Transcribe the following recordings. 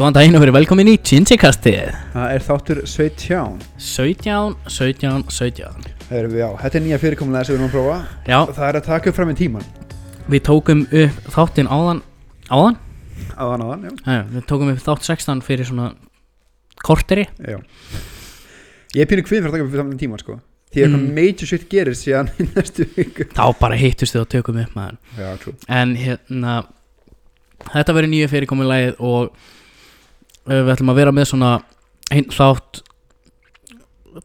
Góðan daginn og verið velkomin í Ginsikastið Það er þáttur 17 17, 17, 17 Það er, já, Þetta er nýja fyrirkomulega sem við erum að prófa. Já, Það er að taka upp fram í tíman við tókum upp þáttinn áðan Áðan? Aðan aðan, já, Já, við tókum upp þátt 16 fyrir svona korteri. Já. Ég er pínu kvið fyrir að taka upp fram í tíman sko. Því að Mm. eitthvað major shit gerist síðan í næstu viku. Þá bara hittust við og tökum upp maður. Já, trú En hérna Þetta verið nýja fyrirkomulagið og við ætlum að vera með svona einn þátt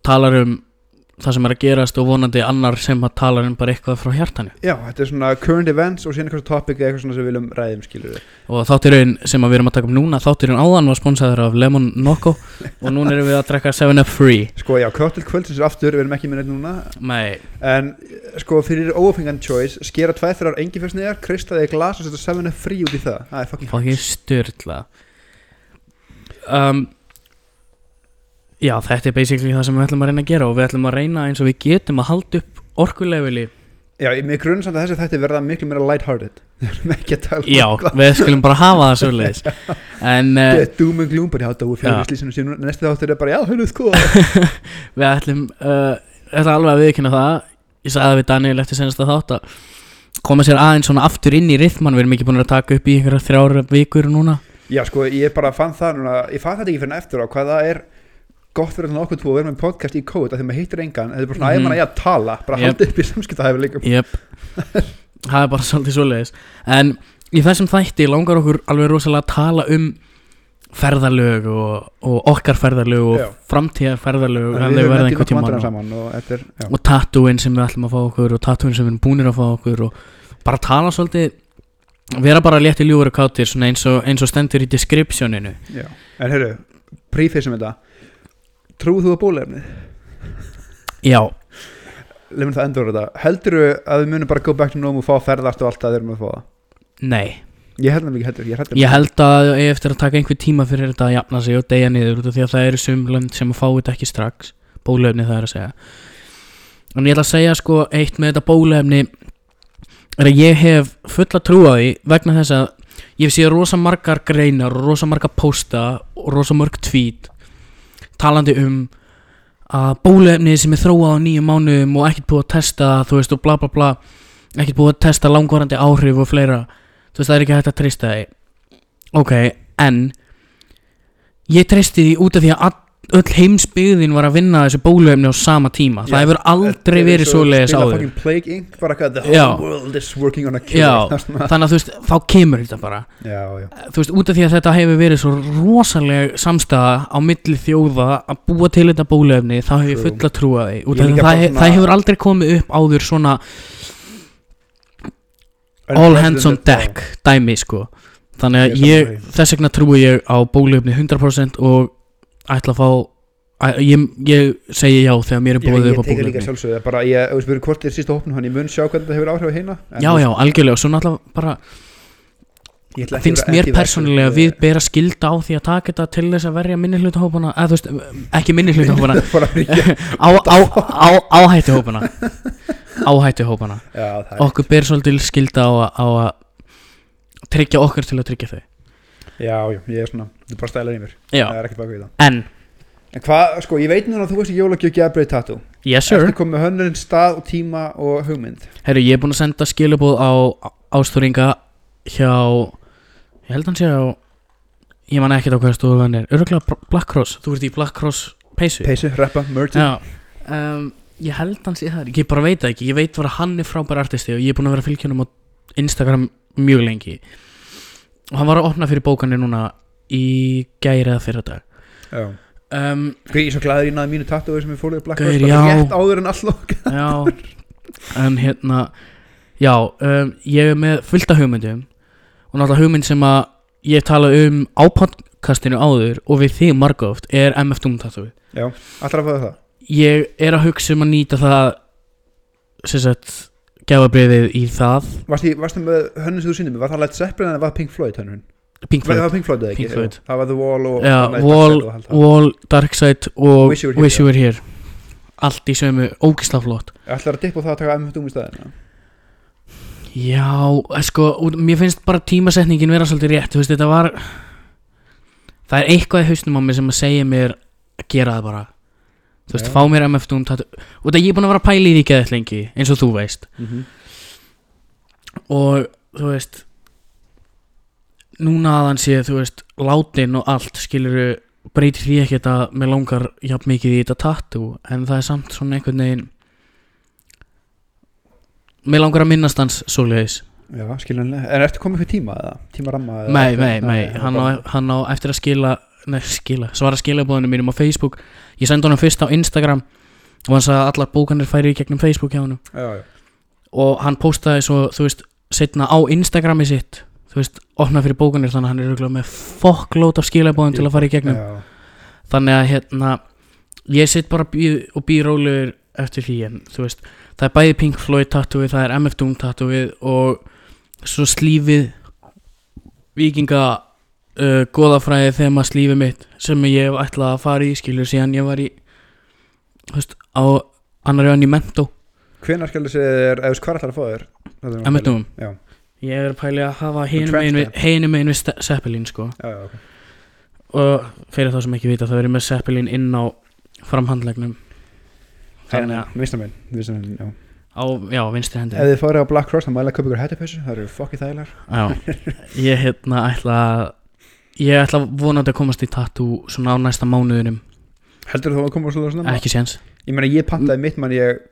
talar um það sem er að gerast og vonandi annar sem að talar um bara eitthvað frá hjartanu. Já, þetta er svona current events og síðan eitthvað topic eða eitthvað svona sem við viljum ræðum skilur við og þátturinn sem við erum að taka um núna þátturinn áðan var sponsaður af Lemon Nocco og núna erum við að drekka 7up Free. Sko, já, cocktail kvöldsins er aftur, við erum ekki með neitt núna. Nei, En, sko, fyrir óöfengan choice Skera tvæð þrjár engifersniðar, kristaði í glas og setja 7 frí út í það Það er fucking fucking styrla um, Já, þetta er basically það sem við ætlum að reyna að gera og við ætlum að reyna eins og við getum að halda upp orkuleveli Já, mér grunn samt að þessi þætti verða miklu meira lighthearted. Að um Já, við skulum bara hafa það svolítið En Þetta er doom and gloom bara, já, það voru Já. fyrir slísinu síðan Næsti þáttur er bara, já, höfðu sko. Við ætlum uh, ætla alveg að viðkynna það. Ég sagði við Daniel eftir senasta þátt að koma sér aðeins svona aftur inn í rithman. Við erum ekki búin að taka upp í einhverja þrjára vikur núna Já, sko, ég bara fann það núna Ég fann þetta ekki fyrir eftir á hvað það er gott fyrir þannig okkur tvo að vera með podcast í að því maður hittir engan, þetta er bara svona ægum að ég að tala bara Yep. haldið upp í samskiptahæfileikum Jep, það er bara svolítið svoleiðis. En í þessum þætti langar okkur alveg rosalega að tala um ferðalög og, og okkar ferðalög og framtíðar Við þau höfum verða ekki einhvern og, saman og já, og tattooin sem við ætlum að fá okkur og tattooin sem við erum búinir að fá okkur og bara tala svolítið vera bara létti ljúfur og kátir eins og, eins og stendur í descriptioninu. Já. En heyrðu, prífisum þetta. Trúðu þú að bólefnið? Já, Lefum það endur þetta. Heldurðu að við munum bara go back to normal og fá að ferðast og allt það þegar við erum að fá það? nei. Ég held ekki heldur, ég held Ég held að ég eftir að taka einhver tíma fyrir þetta að jafna sig og deyja niður út af því að það eru sumlönd sem að fá þetta ekki strax. Bólefni það er að segja. En ég ætla að segja sko eitt með þetta bólefni er að ég hef fulla trú á því vegna þess að ég sé rosa margar greinar og rosa margar pósta og rosa mörg tvít talandi um að bólefni sem er þróað á nýju mánuðum og ekkert búið að testa þú veist og bla bla bla ekkert búið að testa langvarandi áhrif og fleira. Þú veist það er ekki hægt að treysta því. Ok, en ég treysti því út af því að öll heimsbyggðin var að vinna þessu bólöfni á sama tíma. Það hefur aldrei verið svoleiðis áður. fucking Plague Inc. bara hvað, the Já. whole world is working on a cure Já. Það er svona- þannig að þú veist, þá kemur þetta bara. Já, já, þú veist, út af því að þetta hefur verið svo rosaleg samstæða á milli þjóða að búa til þetta bólöfni þá hef ég fulla trú að því. Út Ég af því líka að það, bara he, svona- það hefur aldrei komið upp áður svona all hands on deck dæmi sko. Þannig að ég, þess vegna trúi ég á bólöfni 100% og ætla að fá að, ég, ég segi já þegar mér er Ég, búið ég upp á tekur líka bólöfni sjálfsögðu bara, ég, ef við spyrir hvort er sísta hópnu hann, ég mun sjá hvernig það hefur áhrif en já já, algjörlega svo náttúrulega bara Ég finnst að mér persónulega ég- við bera skilda á því að taka þetta til þess að verja minni hlutahópana eða þú veist, ekki minni hlutahópana bara ekki á, á, á, áhættuhópana áhættuhópana Já, það er okkur ber svolítið skilda að- á að tryggja okkur til að tryggja þau Já, já, ég er svona, þú bara stælar í mér. Já, Það er ekki baka við það. En, En hvað, sko, ég veit núna að þú veist í jólagjöf Gabriel Tattoo. Yes sir. Ertu komið hönnurinn stað og tíma og hugmynd? Herru, ég er búinn að senda skilabóð á ástúringa hjá ég held hann sé á ég man ekki á hvað stofu hann er. Örgulega Black Cross, þú ert í Black Cross peysu. Peysu, rappa, merchant Já, um, ég held hann sé það Ég bara veit það ekki, ég veit bara að hann er frábær artisti og ég er búinn að vera að fylgja hann á Instagram mjög lengi og hann var að opna fyrir bókanir núna í gæri eða fyrir dag. Já. Um, ég er svo glæður í náði mínu tattoo sem er fólið Black Gaur, já. rétt áður en allok Já, en hérna Já, um, ég er með fullta hugmyndum. Og náttúrulega hugmynd sem að ég tala um á podcastinu áður og við þig margóft er MF Doom tattoo Já, allra að fá það? Ég er að hugsa um að nýta það sem sagt gefabriðið í það Varstu, með hönnun sem þú sýndir mig, var það Led Zeppelin eða var það Pink Floyd hönnun? Pink Floyd það Pink Floyd? Pink Floyd. Það var The Wall og Já, og Wall, Dark Side og allt það. Wall, Darkseid og Wish You Were Here, Wish You Were Here Allt í sömu, ógisla flott Ætlar að dippa það að taka MF Doom í staðin? Já, eh, sko, mér finnst bara tímasetningin vera svolítið rétt Þú veist, þetta var það er eitthvað í hausnum á mér sem að segja mér að gera það bara þú veist, fá mér MF Doom tattoo og það ég er búin að vera að pæla í því geðið lengi eins og þú veist Mhm. og þú veist núna að hann sé þú veist látin og allt skilur breytir því ekkert að mér langar jafn mikið í þetta tattoo en það er samt svona einhvern veginn mér langar að minnast hans svoleiðis Já, skiljanlega, en ertu komið fyrir tíma eða? Tíma ramma eða? nei, nei, nei, hann á eftir að skila nei, skila, svara skilabóðinu mínum á Facebook. Ég sendi honum fyrst á Instagram og hann sagði að allar bókanir færi í gegnum Facebook hjá honum. Já, já, og hann postaði svo, þú veist, setna á Instagrami sitt, þú veist, opna fyrir bókanir þannig að hann er auðvitað með fokklót af skilabóðum til að fara í gegnum. Já, þannig að hérna ég sitt bara býð, og býð rólegur eftir því en þú veist, það er bæði Pink Floyd tattooið, það er MF Doom tattooið og svo slífið vikinga uh, goðafræði þema slífið mitt sem ég hef ætlað að fara í skilur síðan ég var í veist, á annar öðan í mentó. Hvenær skal þessi er, eða hvað ætlar að fá þér? MF Doom Já, Ég er að pæli að hafa við Ste- Zeppelin sko. Já, já, ok. Og fyrir þá sem ekki vita það er með Zeppelin inn á framhandlegnum þannig að Vinstra minn, vinstra minn, já. Á, já, vinstri hendi. Ef þið fórið á Black Cross, þá mæla að köpa ykkur hættupessu Það eru fokkið þægilegar. Já, ég hérna ætla að ég ætla vonandi að komast í tattoo svona á næsta mánuðinum. Heldur þú að koma svo svona? ekki séns. Ég meina, ég pantaði mitt mann ég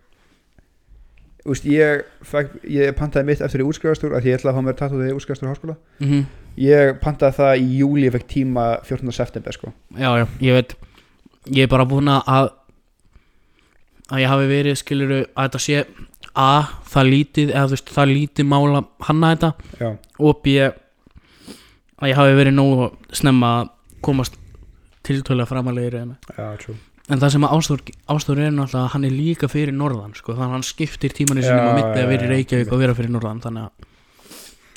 Úst, ég, fæk, ég pantaði mitt eftir í útskrifastur að ég ætla að fá mér tattoo þegar ég útskrifastur háskóla. Mm Ég pantaði það í júli, ég fekk tíma 14. september sko. Já, já, ég veit. Ég er bara búin að að ég hafi verið skiluru að þetta sé a, það lítið eða þú veist, það lítið mála hanna þetta Já, og b að ég hafi verið nógu snemma að komast tiltölulega framalegir en, það sem að Ástór, er náttúrulega að hann er líka fyrir norðan sko, þannig að hann skiptir tímanni sinni Já, á milli já, að vera í Reykjavík og vera fyrir norðan þannig að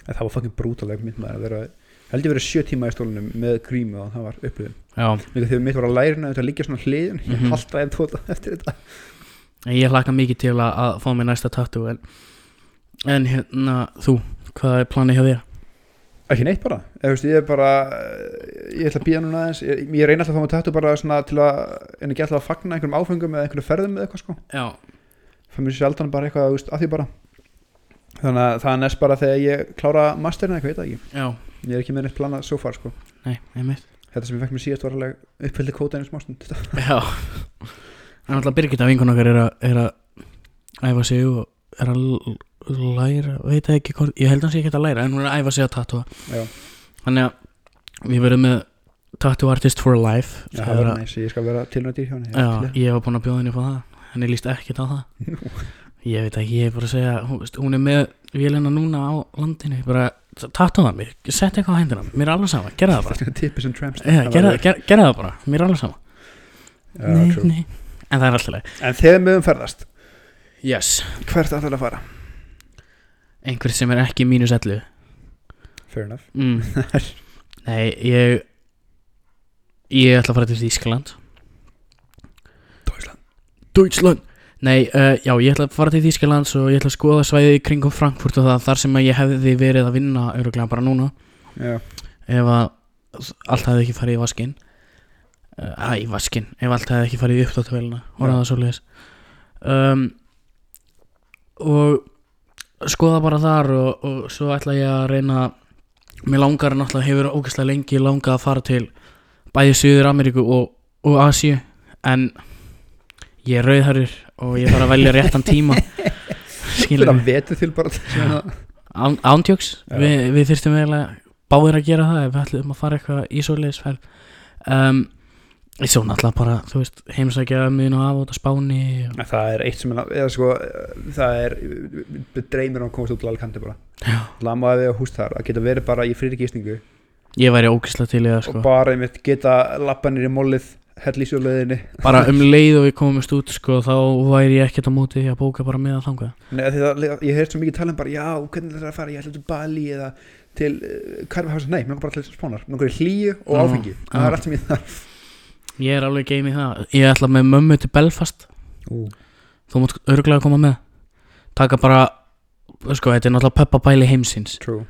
En það var fucking brútaleg mitt maður að vera Held ég verið sjö tíma í stólunum með grímu og það var upplifin Líka þegar mitt var að lærina þetta liggja svona hliðin Ég Mhm. halda einn tóta eftir þetta. En ég hlakka mikið til að, að fá mér næsta tattoo en, en hérna þú, hvað er planið hjá þér? Ekki neitt bara, ég, veist, ég er bara Ég ætla að býða núna aðeins. Ég, ég reyna alltaf að fá mig tattu bara svona til að En ekki alltaf að fagna einhverjum áfengum eða einhverjum ferðum eða eitthvað sko. Já, Það mér sjaldan bara eitthvað, veist, að því bara. Þannig að það er næst bara þegar ég klára masterinn eitthvað, ég veit það ekki. Já, Ég er ekki með neitt planað so far sko. Nei, Þetta sem ég fekk mér síðast var alveg uppfyldi kóta einu smástund. Já. En alltaf Birgitta vinkun okkar er að, er æfa sig og er að læra, veit ekki hvort ég held að hann sé ekki að læra en hún er að æfa sig að tattoo. Já, Þannig að við verðum með Tattoo Artist for Life Já, það Þegar var að- næs, ég skal vera tilnættir hjá henni Já, ég var búinn að bjóða henni á það henni líst ekkert á það. Ég veit ekki, ég er bara að segja hún, hún er með vélina núna á landinu bara, tattoo það mig, sett eitthvað á hendina mér er alveg sama, gera það bara. Gera, gera, gera það bara, mér er alveg sama. Já, nei, nei. En það er alltaf leið En þegar höfum ferðast, Yes. hvert ætlar að fara? Einhver sem er ekki mínus 11 Fair enough. Mm. Nei, ég Ég ætla að fara til Þýskaland. Deutschland. Deutschland. Nei, uh, já, ég ætla að fara til Þýskaland og ég ætla að skoða svæðið í kringum Frankfurt og það þar sem ég hefði verið að vinna öruglega bara núna. Já, ef að allt hefði ekki farið í vaskin uh, að í vaskin ef allt hefði ekki farið í uppdáttuvelina og Já. ræða svo leiðis um, og skoða bara þar og, og svo ætla ég að reyna mér langar náttúrulega hefur ógæslega lengi langað að fara til bæði Suður Ameríku og, og Asíu en ég er rauðharður og ég þarf að velja réttan tíma. Skilur að vetu til bara svona- Án, ándjóks, Já. Vi, við þyrstum eiginlega báðir að gera það ef við ætlum að fara eitthvað í svoleiðisferð um, ég svo náttúrulega bara þú veist, heimsækja miðin og af út á Spáni og, Það er eitt sem er eða sko, það er dreymir um að komast út til Alicante bara. Já. Lamaði við að húst þar, að geta verið bara í frýri gísningu ég væri ógislega til í það sko. Og bara einmitt geta lappanir í mollið hell í sjóleðinni bara um leið og við komumst út sko þá væri ég ekkert á móti því að bóka bara með að þanga Nei, því það, ég heyrst svo mikið tala um bara já, hvernig þetta er að fara, ég ætla ég er alveg geim í það. Ég ætla með mömmu til Belfast. Ú. þú mátt örgulega koma með. Taka bara sko þetta er náttúrulega peppabæli heimsins. True,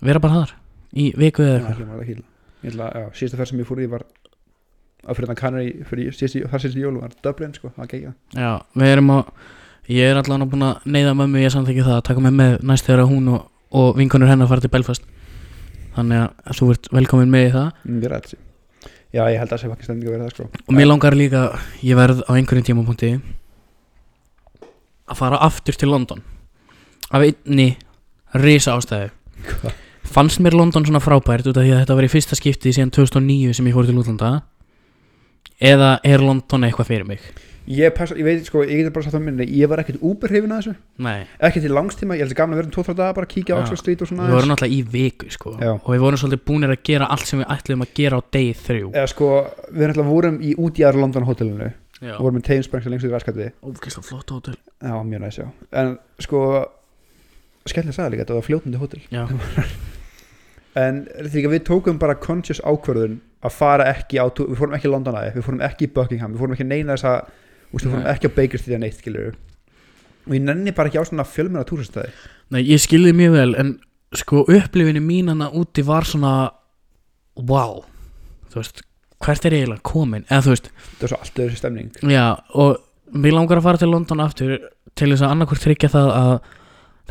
vera bara þar í viku eða eitthvað. er að síðasta ferð sem ég fór í var að fyrir þann kannar í síðasta jólu var Dublin sko, Já, við erum að Ég er allan búin að neyða mömmu Ég samþekki það að taka mig með næst þegar hún og, og vinkonur hennar fara til Belfast. Þannig að þú ert velkomin með í það. Mér ræði þessi Já, ég held að það sé fakkin stending að vera það sko Og mér langar líka, ég verð á einhverjum tímapunkti Að fara aftur til London Af einni risa ástæðu Hva? Fannst mér London svona frábært út af því að þetta var í fyrsta skipti síðan 2009 sem ég fór til útlanda Eða er London eitthvað fyrir mig? Ég, passa, ég veit sko, ég geti bara sagt á minni Ég var ekkert úberhrifin að þessu. Nei, Ekki til langstíma, ég held að vera um 2-3 daga bara að kíkja á. Oxford Street og svona við vorum náttúrulega í viku sko. Já. Og við vorum svolítið búinir að gera allt sem við ætlum að gera á degi þrjú. Eða sko, við erum alltaf vorum í út í aðra London hotellinu Já, og vorum með Thames Bank sem lengst í raskati ógeðslega flott hótel. Já, mjög næs, já. En sko, skemmtilega sagði líka, þetta var fljótandi hótel. Já, En því að við tókum bara conscious ákvörðun að fara ekki á, við fórum ekki í London aðeins, við fórum ekki í Buckingham, við fórum ekki neina þess að, úst, við fórum ekki á Baker Street að neitt, skilur og ég nenni bara ekki á svona fjölmennar túristæði. Nei, ég skilði mjög vel en sko upplifinu mín hana úti var svona wow, þú veist hvert er eiginlega komin, eða þú veist það var svo allt öðru stemning. Já, og mér langar að fara til London aftur til þess að annarkvort tryggja það að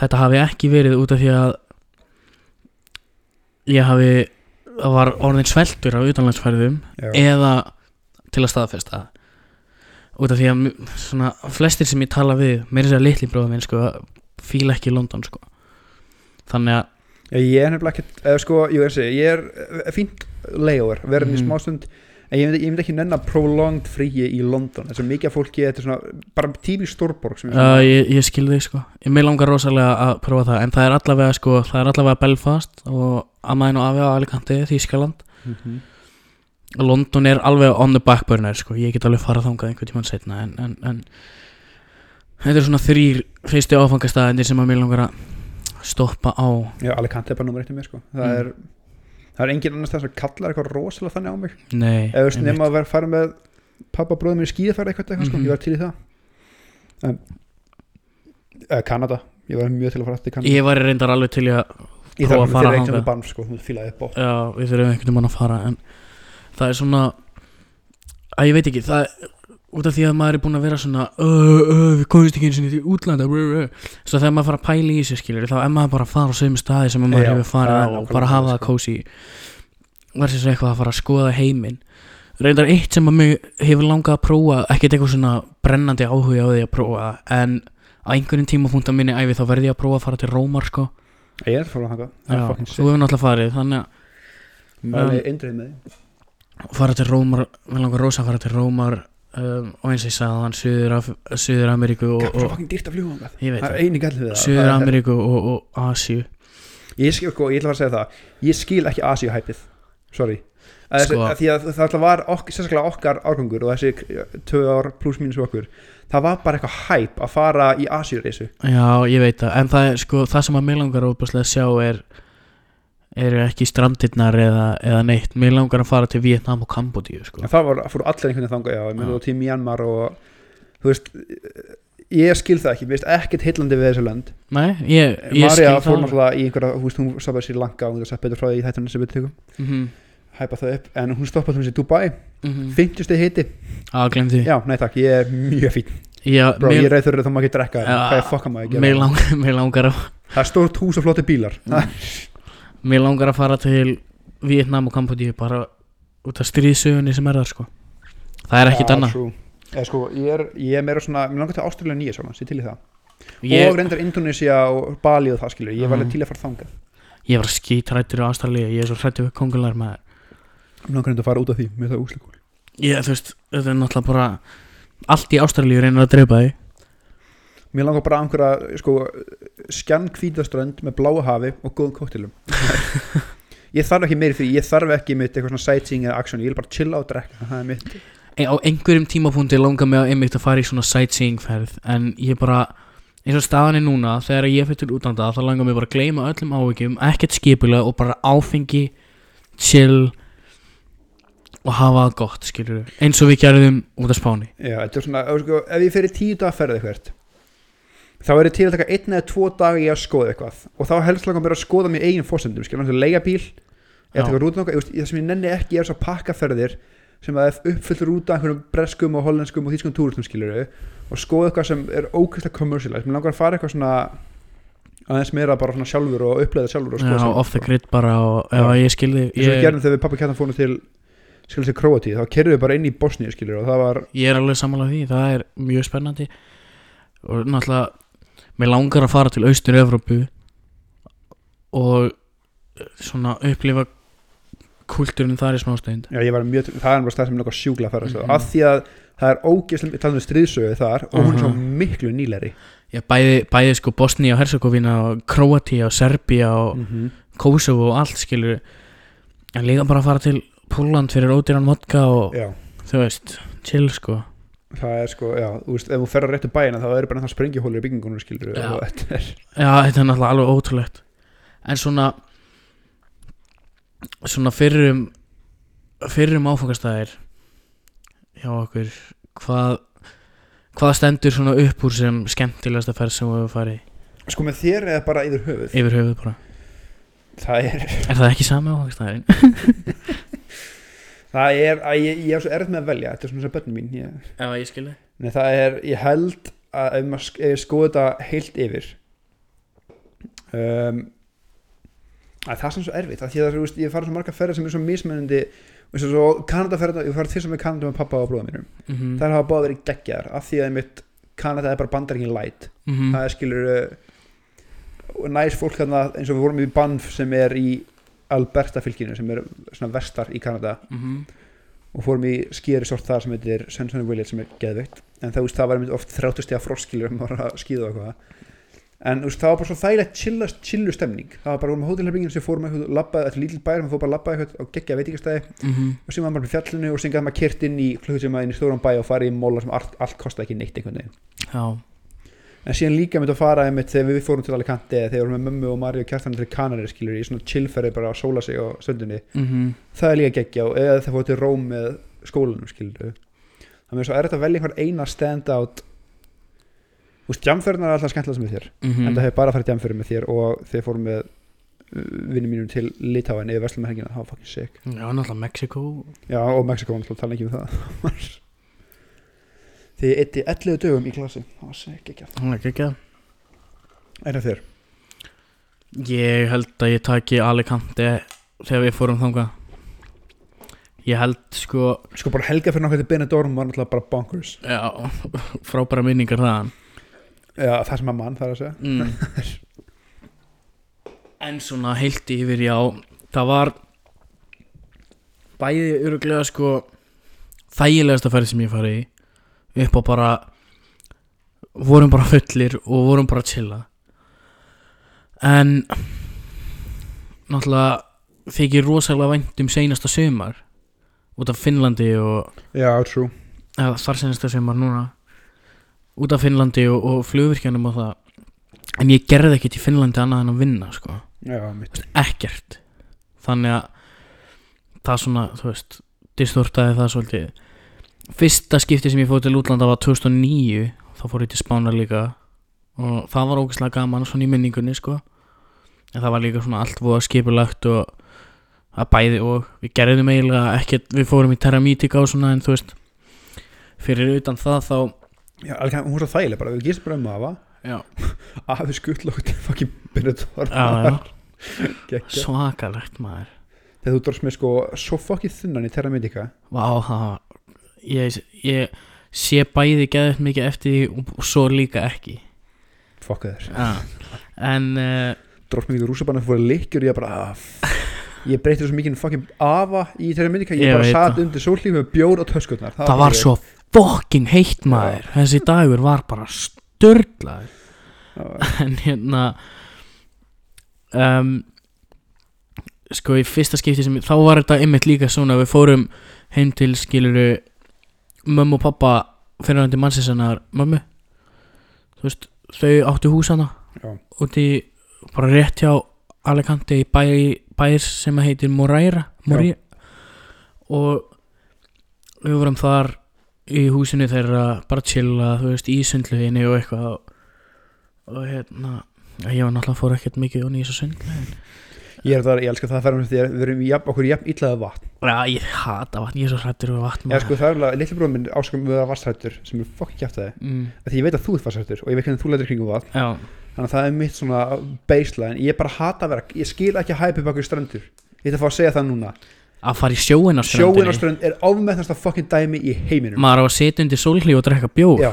þetta hafi ekki verið út af því að ég hafi var orðin sveltur á utanlandsferðum Já, eða til að staðfesta það. Út af því að svona, flestir sem ég tala við meira sér litli bróðum minn sko, fíla ekki London sko. þannig að ég er nefnilega ekki, eða sko, jú, ég, segi, ég er eh, fínt layover, verðin í Mhm. smástund en ég myndi, ég myndi ekki nenn að prolonged fríi í London, þess að mikið af fólki þetta er svona, bara tífi stórborg er uh, ég, ég skil þig sko ég mig langar rosalega að prófa það en það er allavega sko, það er allavega Belfast og Amaðin og Afi á Alicante Þískaland Mhm. London er alveg on the back burner sko. ég get alveg farað þangað einhvern tímann setna en, en, en þetta er svona þrýr fyrstu áfangastæðinir sem að mér langar að stoppa á. Já, Alicante er bara nummer eitt í mér, sko. Það Mm. er, það er engin annars það sem kallar eitthvað rosalega þannig á mig. Nei, eða veist, nema að vera að fara með pappa bróðum minn í skíðafæri eitthvað, eitthvað sko, Mhm. ég var til í það. En, eða Kanada. Ég var mjög til að fara til Kanada. Ég var reyndar alveg til að ég prófa þarf að fara sko, Já, við þurfum einhvern veginn að fara en það er svona að ég veit ekki, það er út af því að maður er búinn að vera svona uh, uh, við komumst ekki eins og til útlanda uh, uh. svo þegar maður fara að pæla í þessu skilur þá er maður bara að fara á sömu staði sem maður Já, hefur farið á og bara hafa það, sko. kósi verður svo eitthvað að fara að skoða heiminn? Reyndar eitt sem að mig hefur langað að prófa ekkert eitthvað svona brennandi áhuga á því að prófa en á einhverjum tímapunkt á minni æfi þá verði ég að prófa að fara til Rómar sko. Ég er að hanga, það Já, fucking þú sick hefur náttúrulega farið þannig að það er eindreið því fara til Rómar við langar rosa að fara til Rómar um, og eins og ég sagði hann Suður, Af Suður Ameríku og, og að veit það Suður er- Ameríku og, og Asíu. Ég skil, sko, ég ætla að fara að segja það. Ég skil ekki Asíu hæpið sorry. Að Sko- sko, því að það alltaf var ok, sérstaklega okkar árgangur og þessi tvö ár pluss mínus okkur það var bara eitthvað hæp að fara í Asíureysu já ég veit það. En það er sko það sem að mig langar að sjá er eru ekki strandirnar eða, eða neitt. Mig langar að fara til Vietnam og Kambodíu sko. það var, fór allir einhvern veginn þangað já, ég myndi á til Myanmar og þú veist ég skil það ekki, mér veist ekkert heillandi við þessu lönd. Nei, ég, ég Marja skil fór það náttúrulega í einhverja, þú veist, hún stoppaði sér langa og hún er sagt betur frá því í þættunum sem við tökum. Mm -hmm. hæpa það upp, en hún stoppaði til þessi Dubai. Mm -hmm. 50 stið hiti, að gleym því. Já, nei takk, ég er mjög fín já, Bró, mig, ég reyður þá maður ekki drekka. Hvað er fokka maður að mig, gera langar, að það er stórt hús og flotti bílar. Mm. Mér langar að fara til Vietnam og Kambodíu bara út af stríðsögunni sem er þar sko. Það er ekkit annað. Eða, sko, ég, er, ég er meira svona, mér langar til Ástralja nýja svona, sér til í það. Og ég, reyndar Indonesia og Bali og það skilur ég var Mhm. alveg til að fara þangað. Ég var skítrættur á Ástralíu. Ég er svo hrættur við kongular með mér langar reyndar að fara út af því með það úslikúl Ég, þú veist, þetta er náttúrulega bara Allt í Ástralíu reynir að drepa því mér langar bara að einhverja sko, skjann hvítaströnd með bláa hafi og góðum kóttilum ég þarf ekki meiri því, ég þarf ekki mitt eitthvað svona sightseeing eða action, ég vil bara chilla og drekka það er mitt. E, Á einhverjum tímapunkti langar mig að einmitt að fara í svona sightseeing ferð En ég bara eins og staðan er núna Þegar ég fyrir til útlanda þá langar mig bara að gleyma öllum áhyggjum Ekkert skipulega og bara áfengi Chill Og hafa það gott, skilur Eins og við gerðum út af Spáni. Já, þetta er svona, ef, ég fyrir tíu dag ferð eitthvað þá er ég til að taka einn eða tvo daga í að skoða eitthvað og þá helst langar mér að skoða mér eigin fórsendum skilur, náttúrulega lega bíl eða taka rútan okkar, það sem ég nenni ekki er svo pakkaferðir sem að uppfyllt rúta einhverjum breskum og hollenskum og þýskum túristum skilur og skoða eitthvað sem er ókvæmstlega commercialized, mér langar að fara eitthvað svona aðeins meira bara svona sjálfur og uppleiða sjálfur og Já, skoða sjálfur. off the grid bara og Já. ef ég skilði eins og við ég, gerðum þegar við pappa kjartan fórum til skilur til Króatíð, þá kerðum við bara inn í Bosníu skilur og það var, ég er alveg sammála því það er mjög spennandi og náttúrulega mér langar að fara til austur Evrópu og svona upplifa kultúrin þar í smástund já ég var mjög það er bara stað sem er eitthvað sjúkla að fara mm Mhm. af því að það er ógeðslega, ég talaði um stríðsögu þar og hún er svo miklu nýleri ég bæði, bæði sko Bosnia og Herzegovina og Kroatia og Serbia og -hmm. Kosovo og allt skilur en líka bara að fara til Pólland fyrir ódýran vodka og já. þú veist, chill sko það er sko, já, þú veist, ef þú ferðar réttu bæina þá eru bara það sprengjahólur í byggingunum skilur Já. og þetta er Já, þetta er náttúrulega alveg ótrúlegt En svona Svona fyrrum Fyrrum áfangastæðir Hjá okkur Hvað Hvað stendur svona upp úr sem skemmtilegasta ferð sem við farið sko með þér eða bara yfir höfuð yfir höfuð bara það er, Er það ekki sami áfangastæðin? það er að ég, ég er svo erð með að velja þetta er svona sem börnum mín ég, Já, ég skilði nei, það er, ég held að ef maður sk- ef ég skoða þetta heilt yfir um, að það er svona svo erfitt að því að þú veist, ég fara svo marga ferðir sem er svo mismunandi eins og svo Kanadaferðina, ég farið til sem með Kanada með pappa og bróða mínum. Mm -hmm. þær hafa báða verið geggjar af því að mitt Kanada er bara bandaríkin light. Mm það er skilur uh, næs fólk þarna eins og við vorum í Banff sem er í Alberta fylkinu sem er svona vestar í Kanada. Mhm. og fórum í skýri sort þar sem heitir Sunshine Village sem er geðveikt. En það, það var einmitt oft 30 stiga froskilur um að skýða og eitthvað. En það var bara svo þægilegt chillast, chillu stemning. Það var bara um hótelherbyggin sem fórum eitthvað labbaði, þetta lítil bær, maður fór bara að labbaði eitthvað á geggja veitingastæði. Mhm. og sem var bara með fjallinu og sem gæði maður kert inn í klukkutíma inn í stóran bæ og farið í móla sem allt, allt kostaði ekki neitt einhvern veginn en síðan líka með að fara einmitt þegar við fórum til Alicante eða þegar við vorum með mömmu og Mari og kjartan til Kanari skilur í svona chillferði bara að sóla sig á stundinni mm það er líka geggja og eða þegar fórum til Róm með skólanum skilur það er svo erfitt að velja einhvern eina stand out þú veist, jamferðin er alltaf skemmtilega með þér Mhm. en það hefur bara farið jamferðin með þér og þegar fórum með vinnum mínum til Litáin yfir Vestlum helgina, það var fucking sick. Já, náttúrulega Mexiko já, og Mexiko, náttúrulega tala ekki um það ég eitti 11 dögum í klasi það var sick, ekki Það er ekki ekki en það þér? Ég held að ég taki Alicante þegar við fórum þangað. Ég held sko sko bara helga fyrir náttúrulega Benidorm var náttúrulega bara bonkers. Já, frábæra minningar þaðan. Já, það sem að mann þarf að segja. Mm. En svona heilt yfir já Það var Bæði öruglega sko Þægilegasta ferð sem ég farið í Upp á bara Vorum bara fullir og vorum bara chilla. En Náttúrulega Þykir rosalega vænt um seinasta sumar Út af Finnlandi og já, true. eða þar senasta sumar núna út af Finnlandi og, og flugvirkjanum og það. En ég gerði ekkert í Finnlandi annað en að vinna sko, já, ekkert. Þannig að það svona, þú veist, distortaði það svolítið fyrsta skipti sem ég fór til útlanda var 2009 þá fór ég til Spánar líka. Og það var ógæslega gaman svona í minningunni sko. En það var líka svona allt voða skipulagt og að bæði og við gerðum eiginlega ekkert, við fórum í Terramítika og svona en þú veist fyrir utan það þá já, alveg, hún er svo þægileg bara, við gístum bara um afa. Já, afi skuttlokt til fucking Benidorm. Svakalegt maður. Þegar þú dróst með sko svo fucking þunnan í Terra Medica Vá, það ég, ég sé bæði geðið mikið eftir því og, svo líka ekki. Þér ja. en uh, með í rúsabanna fyrir leikjur ég bara ah, ég breytti svo mikið fucking afa í Terra Medica ég, Ég bara satt það. undir sólíf með bjór og töskutnar það var svo fucking heitt maður. Þessi dagur var bara störlaður en hérna um, sko í fyrsta skipti sem þá var þetta einmitt líka svona við fórum heim til skiluru mömmu og pappa fyrir hann til mannsinsanar mömmu veist þau áttu húsana Já. úti bara rétt hjá Alicante í bæ, bæir sem heitir Moreira Moreira og við vorum þar í húsinu þeirra bara chilla, þú veist, í sundluginni og eitthvað og, og hérna ég var náttúrulega fór ekkert mikið og nýs og sundlugin Ég er það, ég elska það að ferðum því að við erum jafn, okkur jafn illaða vatn. Já, ég hata vatn, ég er svo hrættur við vatn Já sko það er alveg, litli bróðum minn áskum við að vassrættur sem er fokk kjæft það mm, Því ég veit að þú ert vassrættur og ég veit hvernig þú lætur kringum vatn. Já, Þannig að það er mitt svona baseline. Ég bara hata að vera, ég skil ekki að hæpa bakur strendur. Ég ætla að fá að segja það núna. Að fara í sjóin á Sjóin á ströndinni strönd er ofmetnasta fokkin dæmi í heiminum. Maður á að setja undir sólhlíf og drekka bjór. Já.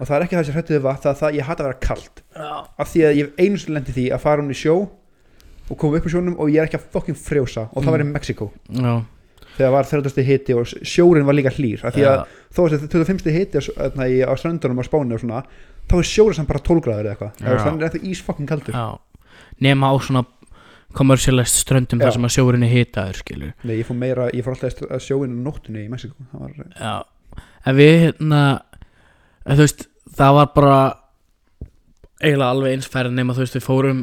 Og það er ekki það sem hrættu við vatn, það er það ég hata að vera kalt. Já. Af því að ég hef einu sem lendi því að fara hún í sjó og koma upp í sjónum og ég er ekki að fokkin frjósa og það Mm. var í Mexiko Já, þegar var 30. hiti og sjórin var líka hlýr af því að þó að þetta 25. hiti á, í- á Spáni og svona þá er sjórin samt bara 12 gráður eða eitthvað þannig er þetta ís fokkin kaldur já Nema á svona kommersialist ströndum Já. þar sem að sjórin er hitaður skilur Nei, ég fór meira, ég fór alltaf að sjóin á nóttunni í Mexiko var, Já, en við hérna en, veist, það var bara eiginlega alveg eins ferð nema þú veist, við fórum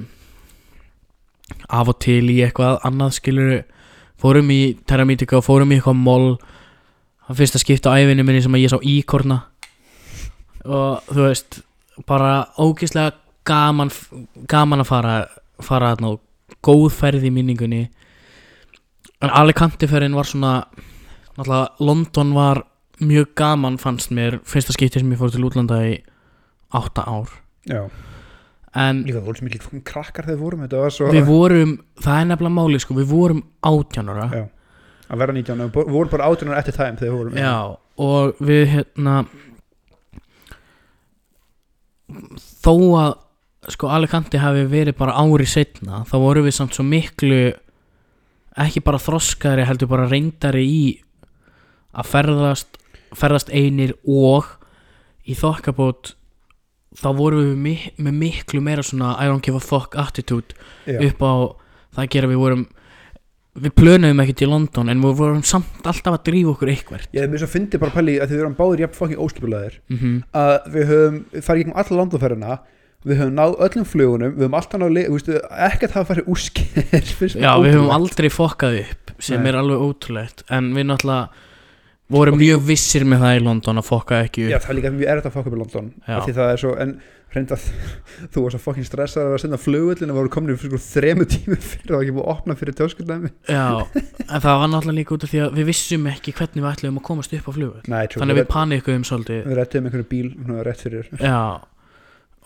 af og til í eitthvað annað skilur fórum í Terramítika og fórum í eitthvað mól það fyrsta skipt á æfinni minni sem að ég sá íkorna. Og þú veist bara ógeðslega gaman gaman að fara fara þarna og góð ferð í minningunni. En Alicante ferðin var svona náttúrulega London var mjög gaman fannst mér fyrsta skipti sem ég fór til útlanda í átta ár. Já, en líka það voru svo mikið fokkin krakkar þegar við vorum þetta var svo við vorum, það er nefnilega máli sko, við vorum átjánara Já. að vera 19, við vorum bara 18 eftir tæm þegar við vorum Já, og við hérna þó að sko Alicante hafi verið bara ári setna þá vorum við samt svo miklu ekki bara þroskari heldur bara reyndari í að ferðast ferðast einir og í þokkabót þá vorum við mi með miklu meira svona I don't give a fuck attitude já. upp á það að gera við vorum við plönuðum ekkert í London en við vorum samt alltaf að drífa okkur eitthvað ég hef mér svo fyndið bara pæli að við erum báðir jafn fokkin óskipulaðir mm að við höfum farið gegnum alla landaferðina við höfum náð öllum flugunum við höfum alltaf náð, le- þú veistu, ekkert hafa farið úrskir Já, við höfum aldrei fokkað upp sem Nei. er alveg ótrúlegt en við náttúrulega vorum mjög vissir með það í London að fokka ekki Já, upp það er líka mjög erfitt að fokka upp í London Já. því það er svo, en reynda þú var svo fokkin stressað að senda flugullin og voru komin fyrir sko þremu tími fyrir var ekki búið að opna fyrir tjóskundæmi Já, en það var náttúrulega líka út af því að við vissum ekki hvernig við ætlum að komast upp á trú, Þannig við, panikuðum svolítið. Við rettum einhverju bíl svona, rétt fyrir. Já,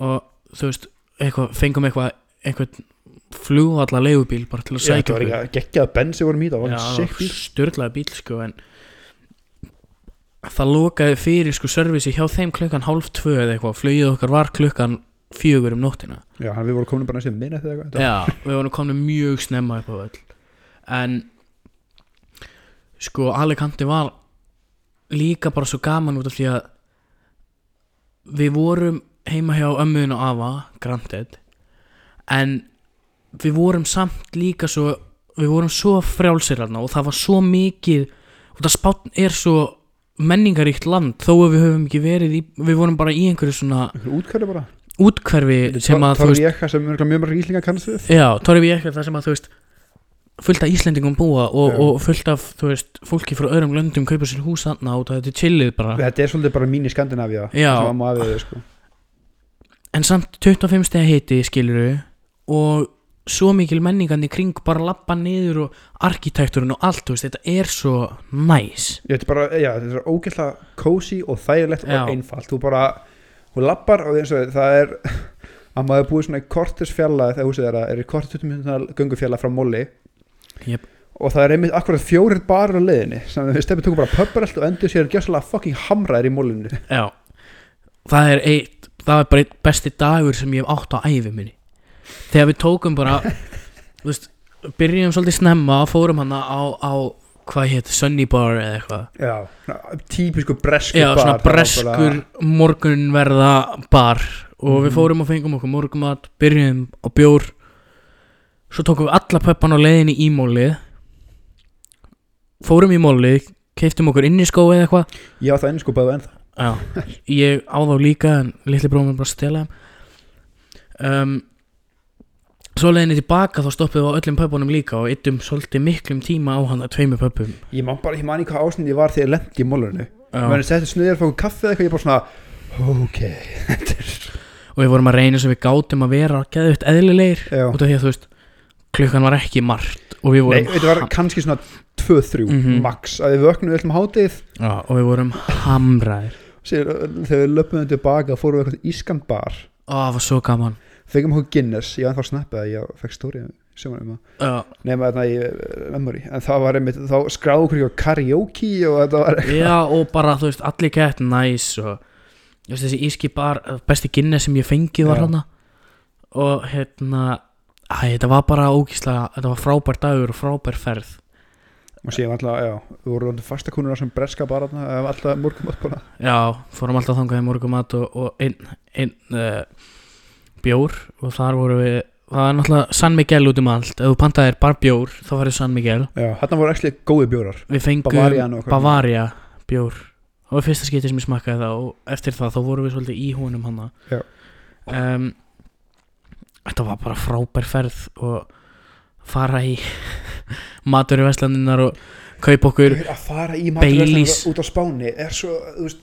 og þú veist eitthvað, fengum eitthvað einhvern flugvalla leigubíl bara til að Já, sækja var í var bíl. störlaði bíl sko en það lokaði fyrir sko servisi hjá þeim klukkan hálf tvö eða eitthvað. Flugið okkar var klukkan fjögur um nóttina. Já, við vorum komin bara næstum minna þegar eitthvað Já, við vorum komin mjög snemma á öll En Sko, Alicante var Líka bara svo gaman út af því að Við vorum heima hjá ömmuðin og afa Granted En við vorum samt líka svo Við vorum svo frjálsir þarna Og það var svo mikið Og það spátn er svo menningaríkt land Þó að við höfum ekki verið í Við vorum bara í einhverju svona útkvæði bara. útkverfi sem að veist ég sem örugglega mjög margir íslingar kannast við. Já, Torri Víekar það sem að þú veist fullt af Íslendingum búa og, Já. og fullt af þú veist fólki frá öðrum löndum kaupa sér hús þarna og þetta er chillið bara. Þetta er svolítið bara mín í við sko. En samt 25 stegi hiti skiluru og svo mikil menningandi kring bara lappa niður og arkitekturinn og allt veist, þetta er svo næs. Já, þetta er ógæslega cozy og þægilegt Já. og einfalt. Þú bara, hún lappar og og það er að maður búið svona í kortis fjalla þegar húsið þeirra er í kortis 20 minútur göngufjalla frá Molli. Jep. og það er einmitt akkurat fjórir barir á leiðinni sem við stefnum tókum bara pöpparelt og endur sér gjössalega fucking hamraðir í Mollinu. Já, það er eitt það er bara eitt besti dagur sem ég hef átt á æfi minni þegar við tókum bara þú veist, byrjum svolítið snemma fórum hana á, á hvað hétt, Sunny Bar eða eitthvað. Já, típisku breskur Já, bar svona breskur morgunverða bar og við Mhm. fórum og fengum okkur morgumat byrjum á bjór svo tókum við alla pöppan á leiðinni í mólið fórum í mólið keiftum okkur inn í skó eða eitthvað. Já, það er sko bæðu ennþá. Já, ég á þá líka en litli bróðum bara að stela þeim. Um, Svo leiðinni tilbaka þá stoppum við á öllum pöpunum líka og yttum svolítið miklum tíma á hann að tveimu pöpum Ég man bara, ég man í hvað ásnið ég var þegar ég lendi í Mollinu Já. Menni setið snuðir fókum kaffi eða eitthvað, ég bara svona Ok, og við vorum að reyna sem við gátum að vera geðvitt eðlilegir. Já, út af því að þú veist klukkan var ekki margt og við Nei, vorum þetta var kannski svona 2-3 Mhm. max að við vöknum öllum hátið já, og við vorum hamraðir. Þegar við löpum eitthvað það gaman fengum okkur Guinness, ég var ennþá að ég fekk stóri sem um að Já, nema þarna í eh, memory. En það var einmitt, þá skráðu okkur eitthvað karaoke og þetta var já og bara þú veist allir gett næs og þú veist, þessi íski bar besti Guinness sem ég fengið var hana og hérna æ, þetta var bara ógíslega þetta var frábær dagur og frábær ferð. Og síðan alltaf, já, við vorum alltaf fastakunur sem breska bara alltaf morgum átt bara. Já, fórum alltaf þangað í morgumat og, og einn ein, uh, bjór og þar voru við það var náttúrulega San Miguel út um allt ef þú pantaðir bara bjór þá farið San Miguel já, þarna voru ekki góði bjórar við fengum Bavarian og eitthvað. Bavaria bjór það var fyrsta skipti sem ég smakkaði það og eftir það þá vorum við svolítið í honum hana Já. um, Þetta var bara frábær ferð og fara í matur í Vestlandinnar og kaupa okkur Gaur, að fara í Baileys. maturverslanir út á Spáni er svo, þú veist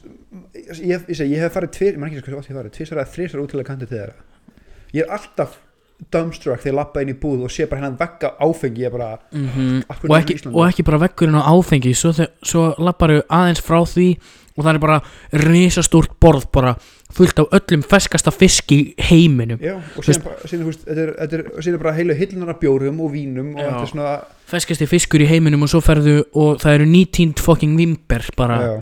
ég, ég, segi, ég hef farið tvir, maður ekki svo oft ég hef farið tvisar eða þrisar útilega kantið til þeirra ég er alltaf dumbstruck þegar ég lappa inn í búð og sé bara hennan vegga áfengi bara, mm hverju og, ekki, og ekki bara veggurinn á áfengi svo, svo lapparu aðeins frá því og það er bara risastórt borð bara fullt af öllum ferskasta fisk í heiminum. Já, og síðan, bara, heilu hillunar af bjórum og vínum og svona ferskasti fiskur í heiminum og svo ferðu og það eru nýtínd fucking vimber bara já,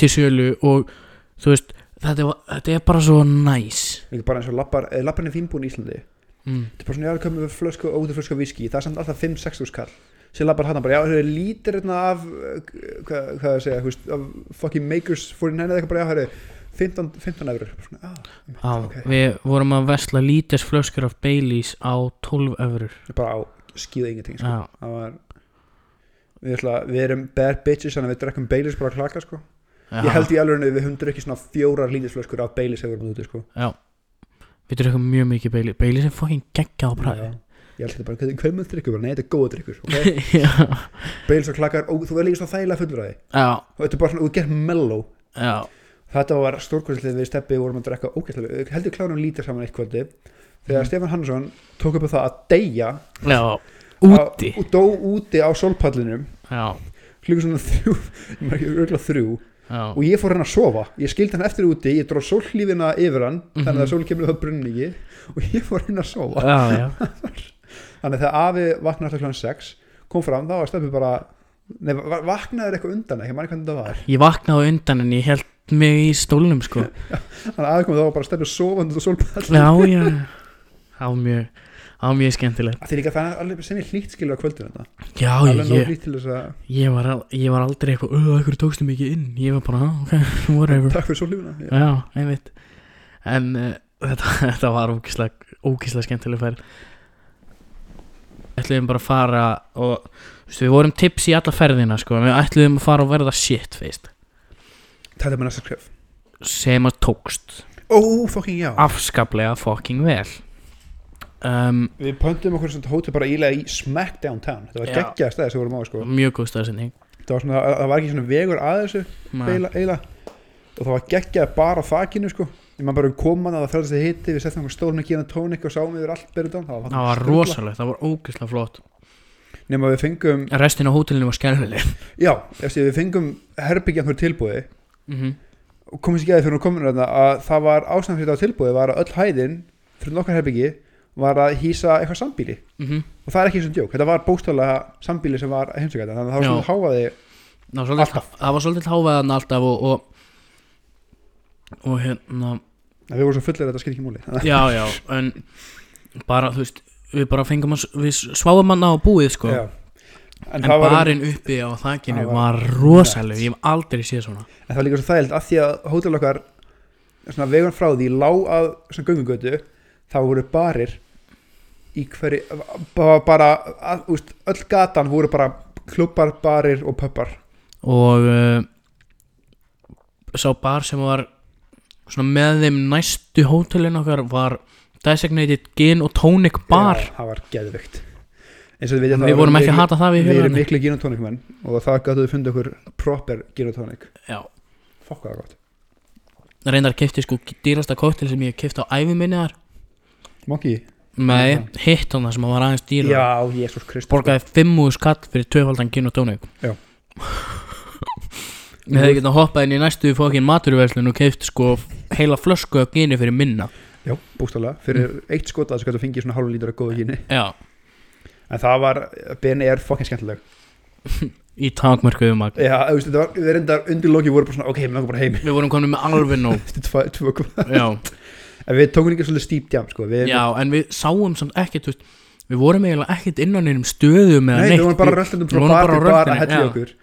til sölu og þú veist þetta, var, þetta er bara svo næs. Líka bara eins og lappar, eða lappar inn í vínbúin í Íslandi. Mm. þetta er bara svona, já, það komum við flösku og óður flösku af viski, það er samt alltaf 5-6 úr skall síðan lappar hann bara, já, það er lítir hérna af, uh, hvað, hvað það segja, þú veist, af fucking makers 49 eða eitthvað bara, já, það er 15, 15 eurur svona, ah, á, ok, við vorum að vesla lítis flöskur af Baileys á 12 eurur bara á skýða ingenting, sko, já, það var við, ætla, við erum bad bitches þannig að við drekkum Baileys bara að klaka, sko ég held í alveg við höfum drukkið svona fjórar lítisflöskur af Baileys hefur við úti, sko. Já. Við drökkum mjög mikið Baileys Baileys er fucking geggjað á bræði ég held þetta bara, hvað, með drikkur, nei, þetta er góða drikkur ok, já, Baileys og klakar, og þú verður líka svona þægilega fullur og þetta er bara svona, þú gerir mellow. Já. Þetta var stórkvæmslega við steppi vorum að drekka ógæslega, heldur klárum lítir saman eitt kvöldi. Þegar Mhm. Stefán Hannesson tók upp á það að deyja. Já, úti. og dó úti á sólpallinum. Já, klukkur svona þrjú maður ekki þrjú já, og ég fór hann að sofa, ég skildi hann eftir úti ég dróð sólhlífina yfir hann þannig Mhm. að sól kemur það brunni ekki og ég fór hann að sofa. Já, já. þannig að þegar afi vaknaði alltaf kláðan 6 kom fram, þá var steppi bara Nei, va- vaknaði eitthvað undan, ekki manni hvernig það var. Ég vaknaði á undan en ég held mig í stólnum sko. Þannig að aðeins kom þá var bara stefnir sofandi og sólpall Já, já. Var mjög, það var mjög skemmtilegt. Því líka það er alveg sem ég hlýtt skilur á kvöldinu þetta. Já, ég, ég, var, al- ég var aldrei eitthvað Öð, ekkur tókstu mikið inn? Ég var bara, "Ah, ok, whatever. Takk fyrir sólífuna Já, einmitt. En uh, þetta, þetta var ókíslega skemmtileg færð ætluðum bara að fara og veist, við vorum tips í alla ferðina sko, við ætluðum að fara og verða shit feist Þetta er með næsta skref. Sem að tókst. Ó, fucking afskaplega fucking vel um, Við pöntum okkur svona hótel bara ílega í smack downtown. Þetta var Já. geggjaða stæði sem við vorum á sko. Mjög góð staðsending Það var svona, það var ekki svona vegur að þessu eiginlega, eiginlega. Og það var geggjað bara á þakinu sko. Ég maður bara um koman að það fræðast þið hitti Við settum okkur stólna gína tónik og sáum yfir allt berið dán Það var, rosalegt, það var ógeðslega flott. Nema við fengum, restin á hótelinu var skelfileg. Já, eftir, við fengum herbyggja einhver tilbúði mm og komist ekki að því fyrir að komin að það var ástæðan fyrir þetta tilbúið var að öll hæðin fyrir nokkar herbyggi var að hýsa eitthvað sambíli Mm og það er ekki sem djók, þetta var bóstálega sambíli sem var heimsökjæta, þannig að það var svona háaði var svolítið, það var svolítið hávaðan alltaf og, og, og hérna við vorum svo fullir að þetta skil ekki múli já já en bara þú veist við bara fengum að við sváum hann á búið sko. Já. en, var, barinn uppi á þakkinu var, var rosaleg ég hef aldrei séð svona. En það var líka svo þægild að því að hótel okkar svona vegun frá því lá að svona göngugötu þá voru barir í hverju bara, bara að, úst, öll gatan voru bara klubbar, barir og pubbar og uh, sá bar sem var svona með þeim næstu hótelin okkar var designated gin og tonic bar. Já, það var geðvikt vitið við vorum ekki að hata það við við erum miklu gin og tónik menn og það gætu við fundið okkur proper gin og tónik já. Fokk það gott. Reyndar kefti sko dýrasta kóttel sem ég kefti á æfi minni þar. Monkey, Nei, hitt hann það sem var aðeins dýra Já, Jésús Kristus Borgaði 5 skall fyrir tvöfaldan gin og tónik. Já. Ég hefði getað hoppað inn í næstu fókin maturverslun og keift sko heila flösku af gini fyrir minna. Já, bústaflega, fyrir eitt skot að þess að þú fengið svona hálf lítur af góða hínu Já, En það var, Ben er fokkin skemmtileg. Í takmörkuðu mag Já, þú veist, þetta var, við reyndar undir loki voru bara svona, ok, við langar bara heim. Við vorum komin með alveg nóg. Þetta er En við tókum líka svolítið stíp jam, sko. Við, já en við sáum samt ekkert veist, Við vorum eiginlega ekkert innan einum stöðum Nei, við vorum bara röldum frá bar til bar að hella okkur.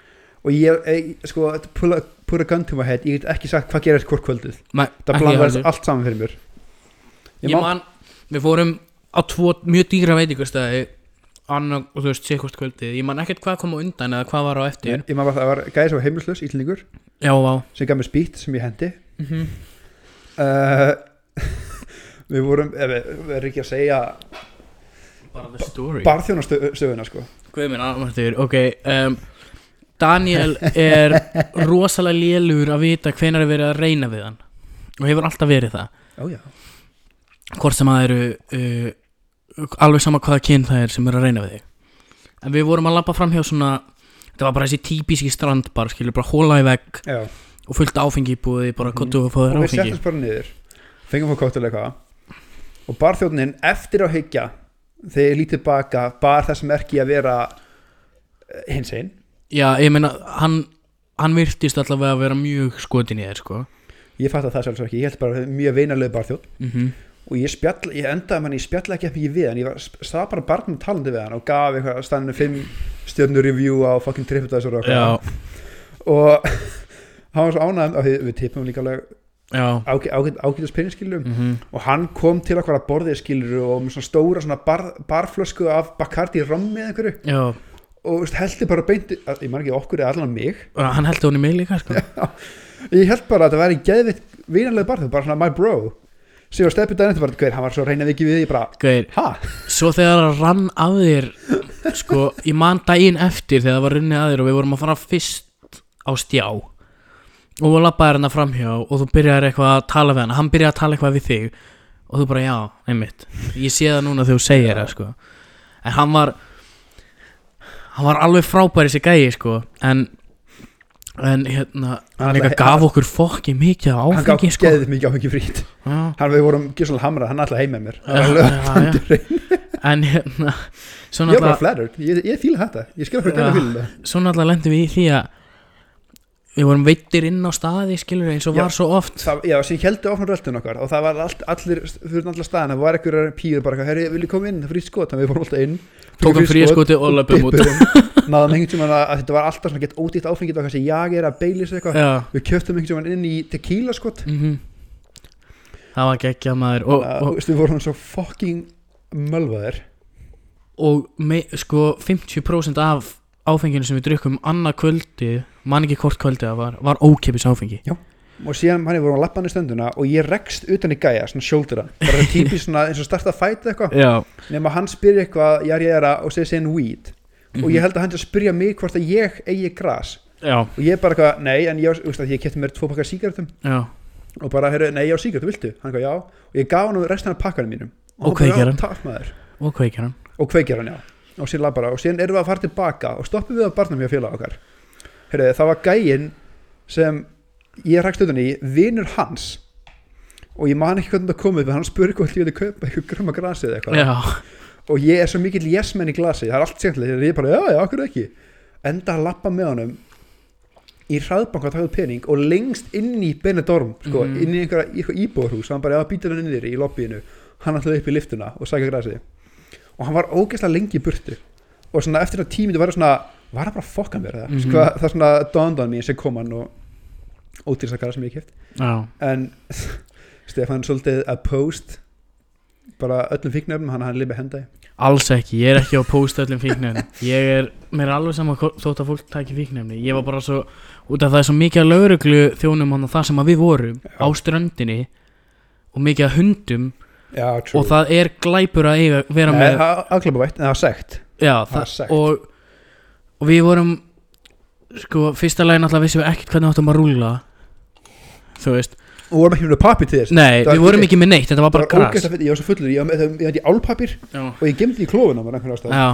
Og ég, ég sko, put a, put a gun to my head Ég get ekki sagt hvað gerist hvort kvöldið. Nei, Það ekki heldur. allt saman fyrir mér. Ég man, við fórum á tvo mjög dýra veitingastæði annar, og þú veist, sé hvort kvöldið. Ég man ekkert hvað kom á undan eða hvað var á eftir. Ég, ég man bara það var gæði sem var heimilislaus, íslendingur Já, sem gaf mér spýtt sem ég hendi. Mm -hmm. uh, Við vorum, ef við við erum ekki að segja Bara the story. barþjónastöðuna sko. Guð minn almáttur, ok um, Daniel er rosalega lélugur að vita hvenær er verið að reyna við hann. Og hefur alltaf verið það. Já. Hvort sem að eru uh, alveg sama hvaða kyn það er sem er að reyna við þig. En við vorum að labba fram hjá svona þetta var bara þessi típíski strandbar skilur bara hóla í vegg Já, og fullt áfengi í búið bara Mhm. kottu og fá og þér við áfengi. settumst bara niður fengum fór eitthvað og barþjóðnin eftir á hyggja þegar ég lítið baka bar þessum merki að vera eh, hins einn. Já ég meina hann hann virtist allavega að vera mjög skotin í þér sko. Ég fatt að það sjálfsög ekki, ég held bara mjög vinarlega barþjóð mm og ég, spjall, ég endaði mann, ég spjalla ekki ekki við hann. Ég var, stað bara barnum talandi við hann og gaf eitthvað stanninu fimm stjörnur review á fucking TripAdvisor og og hann var svo ánægðum af því við tippum líka alveg já. Ágæ- ágæ- ágætis peninskilum mm og hann kom til okkar að borðið skilur og með svona stóra svona bar, barflösku af Bacardi rommi eða einhverju. Já. Og heldur bara beinti að- ég man ekki okkur eða allan mig. Hann held hún í mig líka sko. Ég held bara að það væri geðvitt vinarlega barþjóð, bara svona my bro. Var steppið daginn eftir bara, hver, hann var svo reynað ekki við ég bara, Gauir, svo þegar það rann af þér sko, ég man daginn eftir þegar það var runnið að þér og við vorum að fara fyrst á stjá og þú lappaðir hann framhjá og þú byrjaðir eitthvað að tala við hann hann byrjaði að tala eitthvað við þig. Og þú bara já, einmitt. Ég sé það núna þegar þú segir það sko. En hann var hann var alveg frábæri þessi gæi sko. En en hérna, Hann ætlaði- gaf okkur fokki mikið af hann gaf áfengi sko. geðvitt mikið áfengi frýtt. Já, hann við vorum gísal hamra, hann ætlaði heim með mér. Já, já, já. en hérna svo ég var bara flattered, ég, ég fíla þetta. Ég skil okkur Já. gæða fíla svo náttúrulega lendum við í því að við vorum veittir inn á staði skilur eins og Já. var svo oft. Það, já, sem heldur áfram röltun okkar og það var allt, allir, fyrir allar staðina var einhverjar pýr bara, herri, viljið koma inn, það frýtt skot. Þannig við fórum alltaf inn. Tókum frískoti og löpum út. Náðum einhvern tímann að, að þetta var alltaf svona gett ódýtt áfengið og kannski jag er að beilis eitthvað. Við kjöptum einhvern tímann inn í tequila skot. Mhm. Það var geggjað maður. Og, og, og við vorum svo fucking mölvaðir. Og me, sko 50% af áfenginu sem við drukkum annað kvöldi man ekki hvort kvöldi það var var ókipis áfengi. Og síðan hann vorum að lappa hann í stönduna og ég rekst utan í gæja, svona shouldera bara típis svona eins og starta að fæta eitthvað. Já. Nema hann spyr eitthvað, ég er ég er að og segir síðan weed. Og Mhm. ég held að hann til að spyrja mig hvort að ég eigi gras. Já. Og ég bara eitthvað, nei, en ég, veist, að ég kefti mér tvo pakkar sígaretum já. Og bara, heyrðu, nei, ég á sígaretu, viltu? Hann eitthvað, já, og ég gaf hann restina af pakkanum mínum. Og hann bara, kveikjarann. "Já, Takk maður, og kveikir hann og kveikjar hann, já og síðan, bara, og síðan erum við að fara tilbaka og stoppum við að barnum hjá félag okkar. Heyrðu, það var gæinn sem ég rækst utan í, vinur hans. Og ég man ekki hvernig það komið hann spurði hvort ég að kaupa eitthvað gröma grasið eða eitthvað. Já. Og ég er svo mikill yes-menn í glasi það er allt sérlega, ég er bara, já, já, okkur ekki? Enda að lappa með honum í hraðbank að taka út pening og lengst inn í Benidorm sko, Mhm. inn í einhverja, í einhverja íbúðarhús. Hann bara, já, býtur hann inn í þér í lobbyinu hann ætlaði upp í liftuna og sækja grasi og hann var ógeðslega lengi í burtu. Og svona eftir að tímið var svona var hann bara að fokka mér það, Mhm. sko, það er svona on me sem kom hann og ódýrsta gara sem ég keft já. En Stefán svolítið að post bara öllum fíknefnum hann hann lifi henda í Alls ekki, ég er ekki á post öllum fíknefni Ég er, mér er alveg sama hvort- þótt að fólk tæki fíknefni Ég var bara svo, út af það er svo mikið að lauruglu þjónum hann það sem að við vorum á ströndinni og mikið að hundum já, og það er glæpur að eiga, vera Nei, með það er afglæpavætt, það var sekt. Já, það er það, sagt. og, og við vorum sko, fyrsta lagi náttúrulega vissum við ekkert hvernig áttum að rúlla. Þú veist. Og vorum ekki með papir til þess. Nei, Það var við vorum ekki- með neitt, þetta var það bara var gras. ógæst að fyrir, ég var svo fullur ég var ég var með álpapir Já, og ég gemdi í klófuna mér einhvern ástæð já,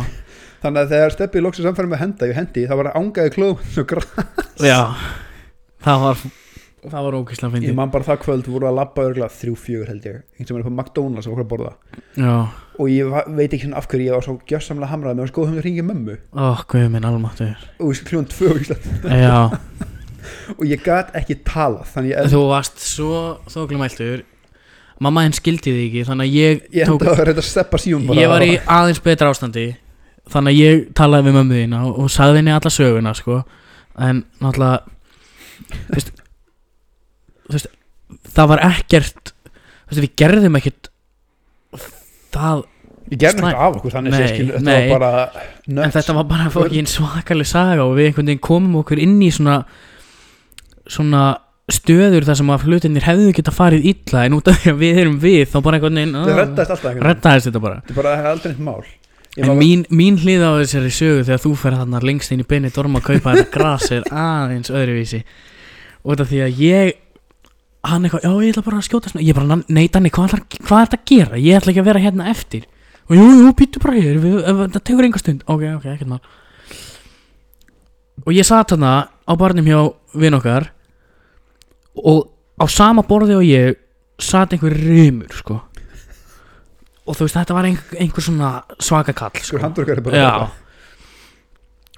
þannig að þegar steppið loksins samfæri með að henda ég hendi það var ángaði klófun og græs já. Það var, það var ókvæslega ég fyndið man bara það kvöld voru að labba örgulega þrjú fjögur held ég. Einhvern sem er upp á McDonalds og okkur að borða. Já, og ég veit ekki af hverju ég var svo gjössamlega hamrað með að skoða um að ringi mömmu guð minn og kljóðan tvö og, og ég gat ekki þannig ég, þú varst svo þóklumæltur Mamma henn skildi þig ekki, þannig að ég ég tók að að Ég var í aðeins betra ástandi Þannig að ég talaði við mömmu þína og, og sagði henni alla söguna sko. En náttúrulega veist, veist, Það var ekkert veist, Við gerðum ekkert Það ég gerði þetta af okkur þannig að skilur, þetta nei. var bara En nuts þetta var bara fokkin svakalig saga Og við einhvern veginn komum okkur inn í svona Svona stöður þar sem að hlutinir hefðu geta farið illa En út af því að við erum við Þá bara einhvern veginn þetta ah, reddast alltaf einhvern veginn. Reddaðist þetta bara. Þetta bara það er aldrei neitt mál. Ég En mín, mín hlið á þessari sögu þegar þú fer þarna lengst inn í beinni dorma að kaupa þetta gras er aðeins öðruvísi. Út af því að ég hann eitthvað, já ég ætla bara að skjóta svona ég bara, nei Danni, hvað, er þetta að gera? ég ætla ekki að vera hérna eftir. Og jú, jú, býttu bara hér, við, það tekur einhver stund. Ok, ok, ekkert mál. Og ég satt þarna á barnum hjá vinn okkar og á sama borði og ég satt einhver rumur, sko. Og þú veist, þetta var einhver, einhver svona svaka kall, sko.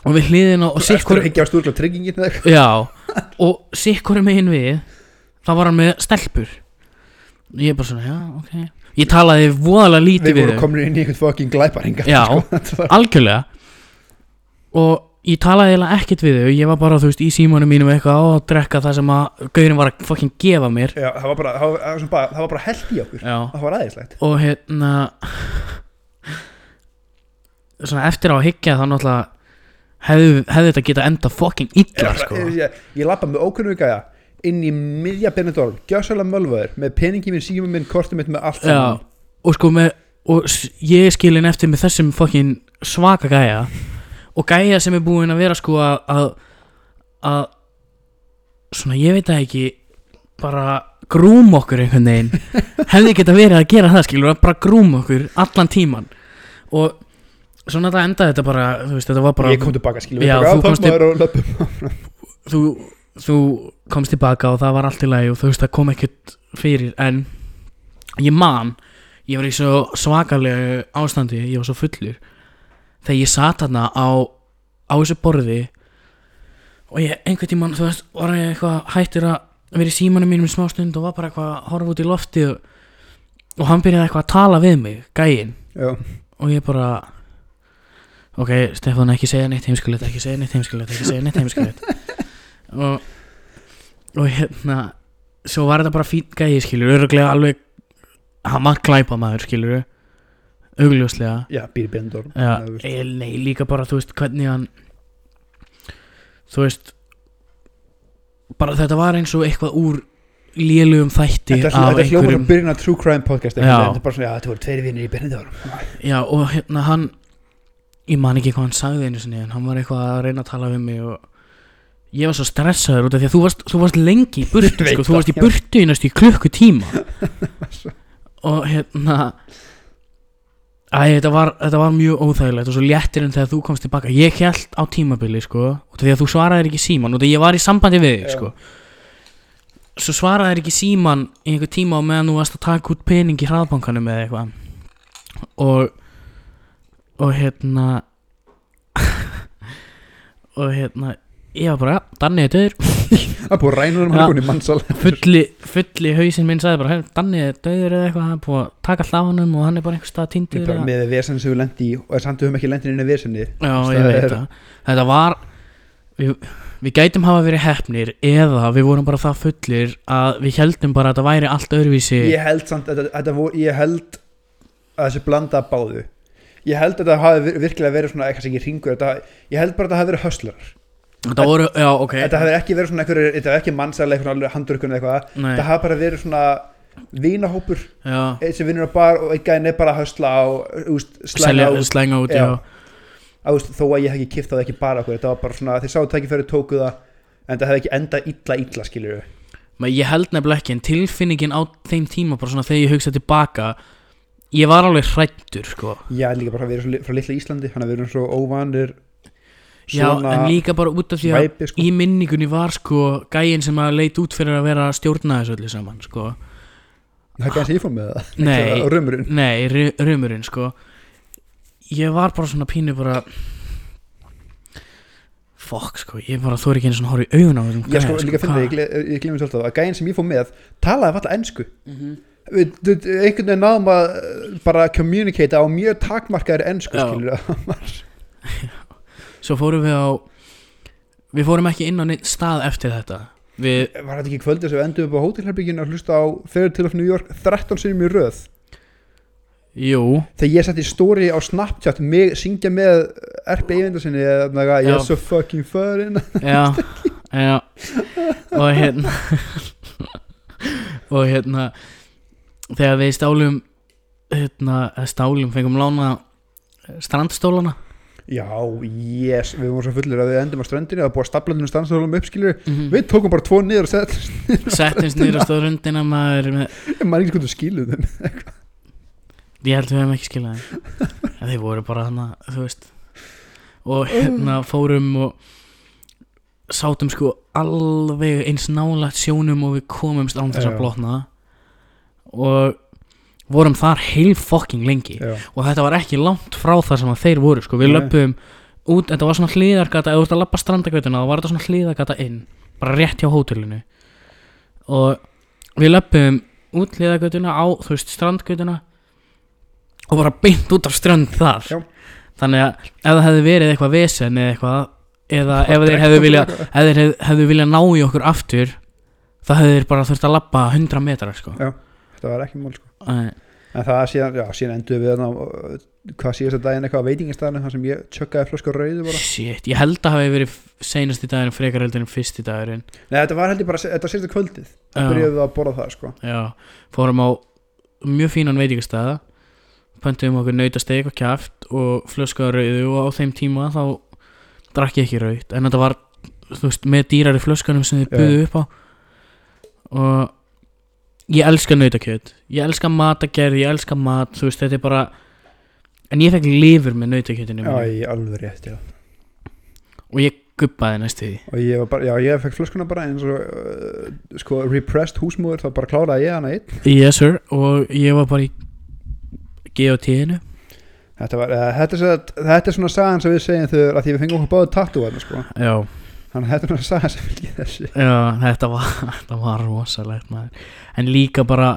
Og við hliðin og sikkur Og sikkur megin við Það var hann með stelpur. Ég er bara svona, já, ok. Ég talaði voðalega lítið við við vorum komin inn í einhvern fucking glæparinga Já. sko. Algjörlega. Og ég talaði eiginlega ekkert við þau. Ég var bara, þú veist, í símanum mínum eitthvað að drekka það sem að Gaurin var að fucking gefa mér. Já, það var bara, það var, bara, það var bara held í okkur. Já. Það var aðeinslegt Og hérna Svona eftir á að hyggja þá náttúrulega Hefði, hefði þetta geta enda fucking illa, sko. ég, ég, ég lappa með ókunnum gæja inn í miðja Benidorm gjössalega mölvaður með peningi minn, símum minn, kortum mitt með allt saman. og sko með og ég skilin eftir með þessum fucking svaka gæja og gæja sem er búin að vera sko að að, að svona ég veit það ekki bara grúm okkur einhvern veginn. Hefði geta verið að gera það skilur bara grúm okkur allan tíman og svona þetta endaði þetta bara þú veist þetta var bara ég kom tilbaka skilur Já, þú komst maður og löpum. Þú, þú komst tilbaka og það var allt í lagi og þú veist það kom ekkert fyrir en ég man ég var í svo svakalegu ástandi ég var svo fullur þegar ég sat þarna á, á þessu borði og ég einhvern tímann þú veist var ég eitthvað hættur að vera í símanum mínum í smá stund og var bara eitthvað að horfa út í lofti og, og hann byrjaði eitthvað að tala við mig gæinn. Já, og ég bara ok, Stefán ekki segja neitt heimskulegt ekki segja neitt heimskulegt, ekki segja neitt heimskulegt og og hérna svo var þetta bara fínt gæði skilur öruglega alveg hann var glæpa maður skilur augljóslega já, býr í Benidorm Já, þú veist. e, nei, líka bara þú veist hvernig hann þú veist bara þetta var eins og eitthvað úr lélugum þætti Þetta er er hljómar að byrjun að True Crime podcast. Þetta er bara svona, já, þetta voru tveiri vinnir í Benidorm Já og hérna hann Ég man ekki hvað hann sagði einu sinni En hann var eitthvað að reyna að tala við mig Og ég var svo stressaður út af því að þú varst, þú varst lengi í burtu sko, Þú varst í burtu í næstu í klukkutíma. Og hérna Æ, þetta var, þetta var mjög óþægilegt og svo léttir en þegar þú komst tilbaka. Ég held á tímabili, sko af Því að þú svaraðir ekki síman og því ég var í sambandi við þig, sko. Svo svaraðir ekki síman í einhver tíma og meðan þú varst að taka út pening í hraðbankanum eða eitthvað. Og Og hérna Og hérna Ég var bara, ja, Danni er döður Það er búið að ræna um hann í mannsal fulli, fulli hausinn minn sagði bara, "Hey, Danni er döður eða eitthvað, hann er búið að taka allt af honum og hann er bara einhver stað Ég týndur bara með vesen sem við lendi í og samt við höfum ekki lendin inn í Það ég er- það. Þetta var við, við gætum hafa verið hefnir eða við vorum bara það fullir að við heldum bara að þetta væri allt öðruvísi. Ég held samt að þetta, ég þessi blanda báðu. Ég held að þetta hafi vir- virkilega verið svona eitthvað sem ekki ringur Ég held bara að þetta hafi verið höslar Þetta voru, já, ok. Þetta hafi ekki verið svona einhverju, þetta hafi ekki mannsælega einhverju handurkun eða eitthvað. Nei, Þetta hafi bara verið svona eitt sem vinnur á bar og gæðin er bara að hösla á úst, slæna selja, út. slenga út, Já. já, á, úst, þó að ég hef ekki kipt það ekki bara okkur þetta var bara svona, þeir sáu tækifæri tóku það en það hefði ekki endað illa illa skilur Men ég held nefnilega ekki en tilfinningin á þeim tíma bara svona þegar ég hugsa tilbaka ég var alveg hrættur sko. Já, líka bara að vera frá litla Íslandi Hann að vera svo óvanir Já, en líka bara út af því að væpi, sko. í minningunni var sko gæinn sem að leit út fyrir að vera að stjórna þessu öllu saman sko. Það er ekki eins ég fór með það Nei, á Rumurinn. nei, ru- rumurinn sko. Ég var bara svona pínu bara Fokk sko, ég bara þóri ekki einu svona horf í augun á þessum Ég sko það, ég, hvað? gle- ég glemur svolítið að gæinn sem ég fór með talaði alltaf ennsku við, við, einhvern veginn náðum að bara communicate á mjög takmarkaðir ennsku skilur Svo fórum við á Við fórum ekki inn á stað eftir þetta. Við, var þetta ekki kvöldið sem við endum upp á hótelherbygginu að hlusta á Fair til of New York 13 sinum í röð? Jú. Þegar ég setti story á Snapchat mig syngja með RP einvinda sinni eða ég er so fucking fun Já, já. Og hérna Og hérna Þegar við stálum Hérna, stálum, fengum lána Strandstólana já, yes, við vorum svo fullir að við endum á ströndinu að búa staplandinu stannsólum uppskilur mm við tókum bara tvo niður og Settins niður á stóðrundina maður með, maður ekki sko skiluð þeim Ég held við hefum ekki skilað þeim. En þeir voru bara hana, þú veist. Og hérna fórum og Sátum sko alveg eins nálægt sjónum Og við komumst án þess að blotna. Og vorum þar heil fucking lengi já, Og þetta var ekki langt frá það sem þeir voru sko. Við löpum út, þetta var svona hlýðargata Ef þú ert að lappa strandagötuna þá var þetta svona hlýðargata inn Bara rétt hjá hótelinu Og við löpum út hlýðargötuna á, þú veist, strandgötuna Og bara beint út af strönd þar Já. Þannig að ef það hefði verið eitthvað vesen eða eitthvað Eða ef þeir hefðu vilja ef þeir hefðu, vilja ná í okkur aftur Það hefðu þeir bara þurft að lappa 100 metrar sko. Já. þetta var ekki mál sko Æ, en það síðan, já, síðan endur við þarna, uh, hvað síðast að daginn eitthvað á veitingastæðinu þar sem ég tjökkaði flösku á rauðu bara. Shit, ég held að hafi verið seinasti dagurinn frekar heldur en fyrsti dagurinn. Nei, þetta var heldur bara, þetta var síðasta kvöldið. Það byrjuðum við að borða það sko. Já, fórum á mjög fínan veitingastæða pöntum okkur nautasteg og kjaft og flösku á rauðu og á þeim tíma þá drakk ég ekki raut en þetta var, þú veist, með dýrari flöskunum sem þið buðu upp á. Og ég elska nautakjöt. Ég elska matagerð, ég elska mat þú veist, þetta er bara en ég fekk lifur með nautakjötinu Já, mínu. Ég alveg rétt, já. Og ég guppaði næstu því. Og ég bara, já, ég fekk flöskuna bara eins og uh, sko, repressed húsmúður þá bara kláraði ég hana einn. Yes sir, og ég var bara í GOT-inu þetta, var, uh, þetta, er, þetta er svona sagan sem við segjum þegar að því við fengum okkur báðu tattúan sko. já, þannig að þetta er svona sagan sem fylgir þessi Já, þetta var, þetta var rosalegt maður. En líka bara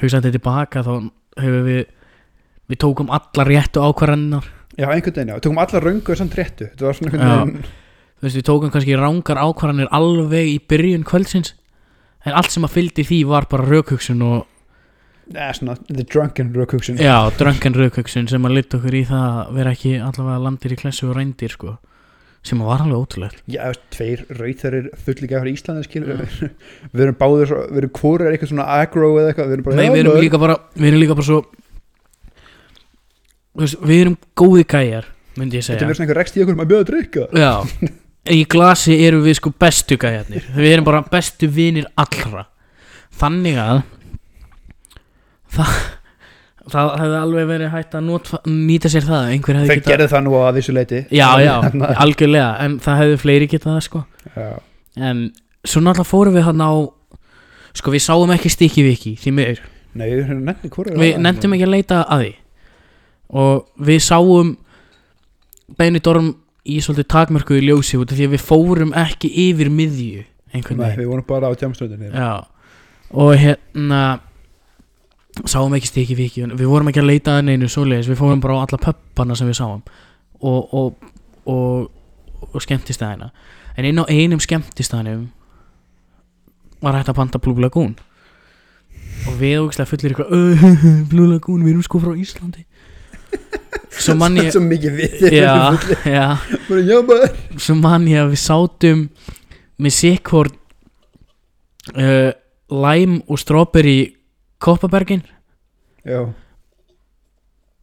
hugsaði þetta tilbaka þá hefur við við tókum alla réttu ákvarðanir já, einhvern veginn, já, við tókum alla röngu samt réttu. Þetta var svona einhvern veginn Þú veist, við tókum kannski rángar ákvarðanir alveg í byrjun kvöldsins En allt sem að fylgdi því var bara raukhugsun og Nei, svona, the drunken rökhugsun. Já, dröngan raukhugsun sem að lit okkur í það að vera ekki allavega landir í klessu og rændir sko sem var alveg ótrúlegt. Já, tveir rauðþærir fullíka frá Íslandi skilur við erum báður, við erum er eitthvað svona aggro eða eitthvað, við erum bara Nei, við erum líka bara við erum líka bara svo veist, við erum góði gæjar myndi ég Þetta segja. verður svona einhver rekst í okkur maður bjöða að drikka Já, í glasi erum við sko bestu gæjarnir. Við erum bara bestu vinir allra. Þannig að Það Það hefði alveg verið hægt að notfa, nýta sér það Þeir getað gerðu það nú að vissu leiti Já, já, algjörlega En það hefði fleiri getað það sko. Já. En svo náttúrulega fórum við hann á Sko við sáum ekki stikki viki Því miður. Nei, hvori Við nefndum ekki að leita að því. Og við sáum Benidorm í svolítið takmörku í ljósi út af Því að við fórum ekki yfir miðju Nei, við vorum bara á tjámstöndinni Já. Og hérna Sáum ekki stikki viki Við vorum ekki að leita að neinu svoleiðis. Við fórum bara á alla pöppana sem við sáum. Og, og, og, og skemmtistæðina En inn á einum skemmtistæðinum Var hægt að panta Blue Lagoon. Og við ógislega fullir eitthvað "Uh, Blue Lagoon, við erum sko frá Íslandi. Svo mann ég Svo mikið við Já, já. Bara, já, Svo mann ég að við sátum Með sikkvort uh, Lime og strawberry Koppabergin. Já,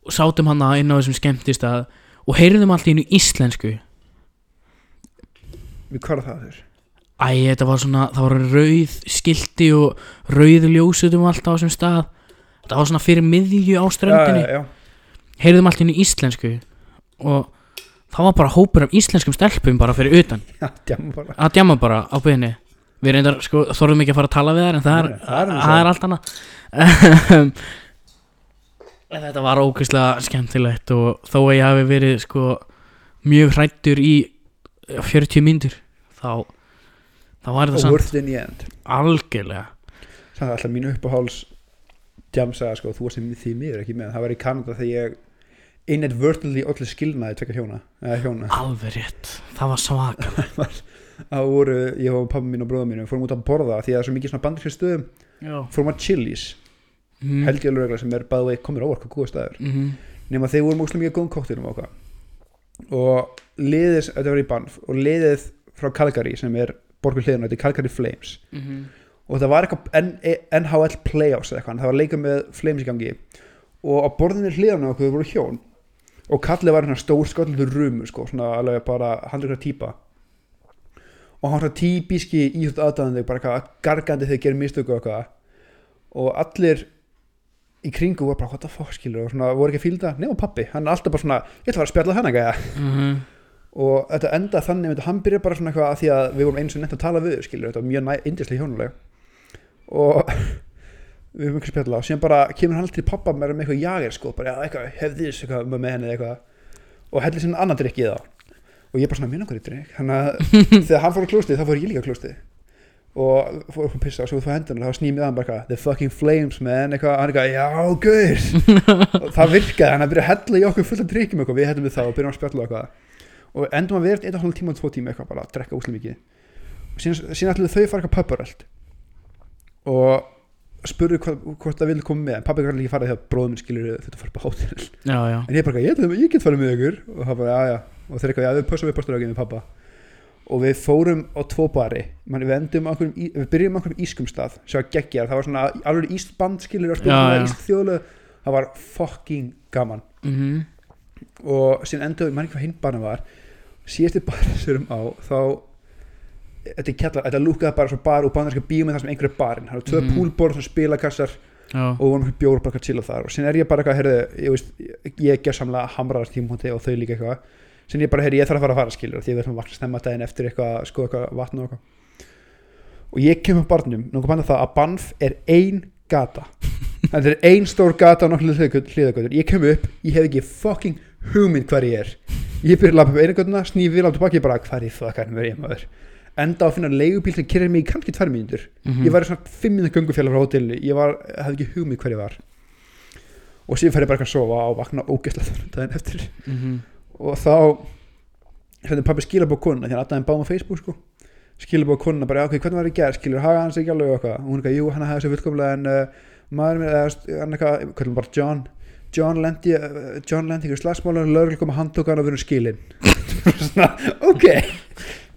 Og sátum hann inn á þessum skemmtistað Og heyrðum allt í einu íslensku. Við hvað er það þurr? Æ, þetta var svona, það var rauð skilti og rauð ljósutum alltaf á þessum stað. Það var svona fyrir miðju á ströndinni. Já, já, Heyrðum allt inn í íslensku Og það var bara hópur af íslenskum stelpum bara fyrir utan. Já, djama bara. Að djama bara á byggðinni Við reyndar, sko, þorðum ekki að fara að tala við þær En það er, Nei, það er nú svo. það er allt annað Þetta var ógeðslega skemmtilegt Og þó að ég hafi verið, sko Mjög hrættur í 40 mínútur Þá Þá var þetta samt algjörlega. Það er alltaf mín uppáháls djamsaga sko, þú varst því- miður ekki með. Það var í Kanada þegar ég inadvertently allir skilnaði tvekja hjóna hjóna, Alveg rétt, það var svaka það voru ég og pappa mín og bróða mín, fórum út að borða því að það er svo mikið svona bandarskið stöðum, Já fórum að Chili's. Mm. held ég alveg regla sem er bæði vei komir óvart hvað góða staður mm nema þeir voru mikið góðum kóktelum og okkar og liðið, þetta var í Banff og liðið frá Calgary sem er borgur hliðinu, þetta er Calgary Flames. -hmm. og það var eitthvað NHL Playoffs eða eitthvað, það var leika með Flames í gangi. Og á borðinni hliðinu okkur voru hjón. Og kallið var hérna stór sköldur rumur sko, svona alveg bara handrikra típa og hann var svona típiski íþjótt aðdæðandi bara eitthvað gargandi þegar gerir mistöku og eitthvað. Og allir í kringu voru bara what the fuck skilur? Og svona voru ekki að fílda nema pappi, hann er alltaf bara svona ég ætla að fara að spjalla hann eitthvað og þetta enda þannig að hann byrja bara svona eitthvað að því að við vorum eins og nefnt að tala við þau, skilur, þetta var mjög indislega hjónuleg og við höfum ekki spjalla og síðan bara kemur hann alltaf til pappa með með eitthvað jager sko, bara já, eitthvað, hefðis eitthvað með henni eitthvað? Og heldur sinna annan drikk í það og ég bara svona, minn okkur í drikk þannig að þegar hann fór á klóstið þá fór ég líka á klóstið og fór upp að pissa og svo þú hendur og þá snýmið hann bara eitthvað, the fucking flames man. Eitthvað, hann eitthvað, já, guður og það virkaði, hann að byrja að hella í okkur fullt af drikkjum eitthvað, við hættum við það og byrjum að spjalla og eitthvað. Og endum að einn og hálf tíma og tvo tíma eitthvað bara að drekka úslega mikið. Og síðan, ætluðu þau að fara eitthvað pöpparöld og spurðu hvort, það vilja koma með. En pabbi kannar ekki fara því að bróðum skilur þetta að fara upp á hótel en ég bara, ég, ég get farið með ykkur. Og það bara, já, já og þeir eitthvað, já, við pössum upp á með pappa og við fórum á tvo bari. Man, við, á einhverjum, í- við byrjum á einhverjum ískum stað sem var geggjar, það var svona alveg ístband skilur og Já, já. spilum íst þjóðlega það var fucking gaman. Mm og síðan endaðu, mann ekki hvað hinn barna var. Síðasti bar sem við erum á þá þetta er kjallar, þetta lúkaði bara svo bar og bandarska bíómið þar sem einhverju barinn. Það eru tvö mm. púlborð sem spilakassar Já, og vorum og bara að chilla þar. Og síðan er ég bara eitthvað, heyrðu, ég ég er gerðsamlega hamraðast tímhóndi og þau líka eitthvað síðan ég bara, heyrðu, ég þarf að fara að fara skilur því við ætlum að vakna snemma daginn eftir eitthvað skoða eitthvað vatn og eitthvað. Og ég kem á barnum, nokkuð banda það að Banff er ein gata. Þetta er ein stór gata og nokkuð hliðagötur ég kem upp, ég hef ekki fucking hugmynd hver ég er. Ég byrja að lappa upp einu götuna, snýfi við látt tilbaki ég bara, hver í fuckan er ég maður? Enda á að finna leigubíl sem kyrrir mig í kannski tvær mínútur. Mhm. ég var í svona fimm mínútur göngufjalla frá hótelinu. Ég var, hafði ekki hugmynd hver ég var. Og síðan fer ég bara eitthvað að sofa og vakna ógeðslega þannig daginn eftir. Mhm. Og þá hérna pappi skilabóð konuna því hann aðdæðin báum á Facebook sko. Skilabóð konuna bara, ok, hvernig var ég gerð skilur, haga hans ekki alveg og eitthvað? Og hún eitthvað, jú, hann hafði þessu fullkomlega en uh, maður minn, eða hann eitthvað, hvernig bara John. John lendi, uh, John lendi ykkur slagsmála og lögregl kom að handtóka hann og við erum skilin. Ok.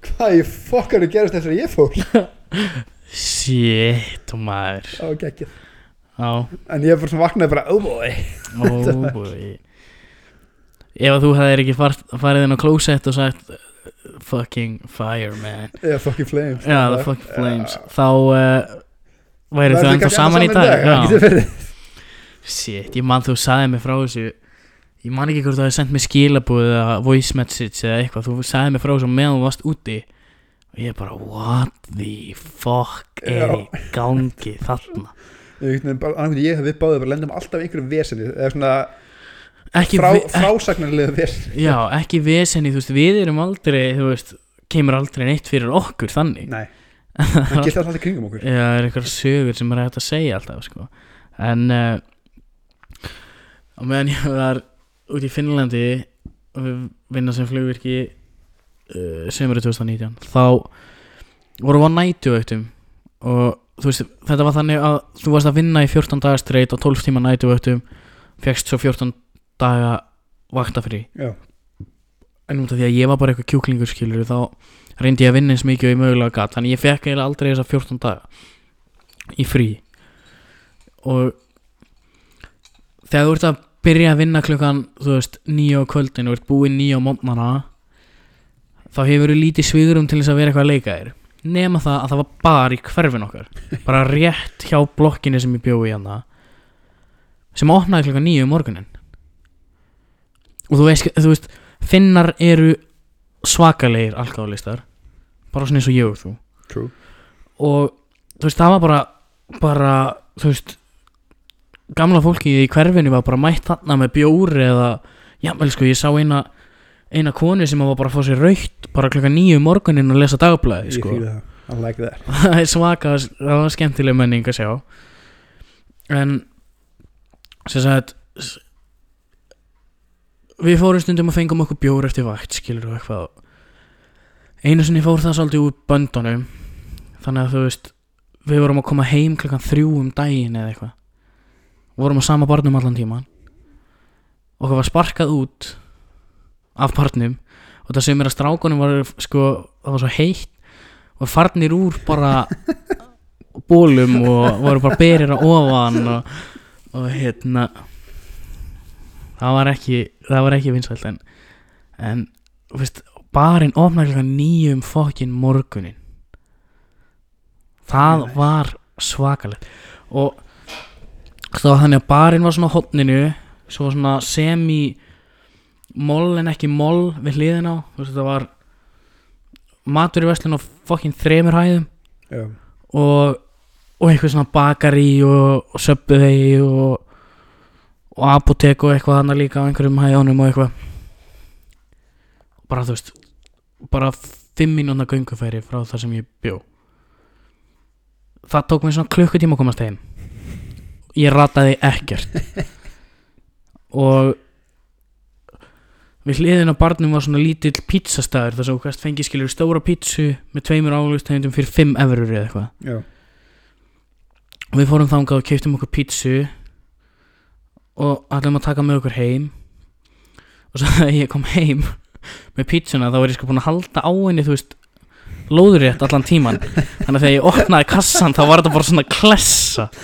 Hvað ég fokkar að gerast þess að ég fór? Shit, maður. Geggið Já, en ég bara svona vaknaði bara, oh boy. Oh boy Ef að þú hefðir ekki far, farið inn á klósett og sagt Fucking fire man. Eða fucking flames. Já, the fucking flames. Þá uh, væri þau ennþá saman í dag. það verið. shit, ég man þú sagði mig frá þessu. Ég man ekki hvort þú hefði sendt mér skilabúð eða voice message eða eitthvað. Þú sagði mig frá þessu meðan þú varst úti. Og ég bara, what the fuck er í gangi þarna? Ég hef við báðið bara lendum alltaf í einhverju vesenni eða svona frá, frásagnarlega vesenni Já, ekki vesenni, þú veist, við erum aldrei, þú veist, kemur aldrei neitt fyrir okkur þannig. nei, það gildi alltaf í kringum okkur Já, það er eitthvað sögur sem er hægt að segja alltaf, sko. En, uh, á meðan ég var út í Finnlandi vinna sem flugvirki uh, sömurinn 2019, þá vorum við á nætuvöktum og þú veist, þetta var þannig að þú varst að vinna í 14 dagar straight og 12 tíma nætuvöktum, fegst svo 14 daga vaktafrí já, en út af því að ég var bara eitthvað kjúklingur skilur þá reyndi ég að vinna eins mikið og ég mögulega gat. Þannig ég fekk eiginlega aldrei þessa 14 daga í frí. Og þegar þú ert að byrja að vinna klukkan þú veist nýja á kvöldin og ert búinn nýja á mótnana þá hefur þú lítið svigurum til þess að vera eitthvað að leika þér. Nema það að það var bar í hverfin okkar. Bara rétt hjá blokkinni sem ég bjói í hana sem opnaði klokka nýju um morgunin og þú veist, þú veist finnar eru svakalegir alkáðlistar bara svona eins og ég og þú. True. Og þú veist það var bara bara þú veist gamla fólki í hverfinu var bara mætt þarna með bjóri eða jável sko ég sá eina eina konu sem var bara að fá sér raukt bara klokka nýju morgunin að lesa dagblæði sko. like that. Það er svaka það var skemmtileg menning að sjá. En sem sagt við fórum stundum að fengum okkur bjór eftir vakt skilur og eitthvað. Einu sinni fór það svolítið úr böndunum þannig að þú veist við vorum að koma heim klokkan þrjú um daginn eða eitthvað. Vorum á sama barnum allan tíman okkur var sparkað út af barnum og það sem er að strákunum var sko, það var svo heitt og farnir úr bara bólum og voru bara berir á ofan og, og hérna það var ekki það var ekki vinsælt en, en veist, barinn klokkan nýjum fokkin morgunin það Nice. var svakalegt. Og var þannig að barinn var svona á hotninu svo svona semi moll en ekki moll við hliðin á. Veist, það var matur í vestlun á fokkin þremur hæðum. Já. Og, og eitthvað svona bakari og, og söpbuðegi og, og apotek og eitthvað þannig líka á einhverjum hæðunum og eitthvað. Bara þú veist bara fimm mínúna göngufæri frá það sem ég bjó. Það tók mér svona klukkutíma að komast heim. Ég rataði ekkert. Og við hliðin á barnum var svona lítill pizzastæður þar sem þú kannast fengi skilur stóra pizzu með tveimur álustegundum fyrir 5 eurur eða eitthvað. Og við fórum þangað og keiptum okkur pítsu og ætlum að taka með okkur heim. Og svo þegar ég kom heim með pítsuna þá var ég sko búin að halda á henni þú veist lóðurétt allan tíman þannig að þegar ég opnaði kassan þá var þetta bara svona klessa.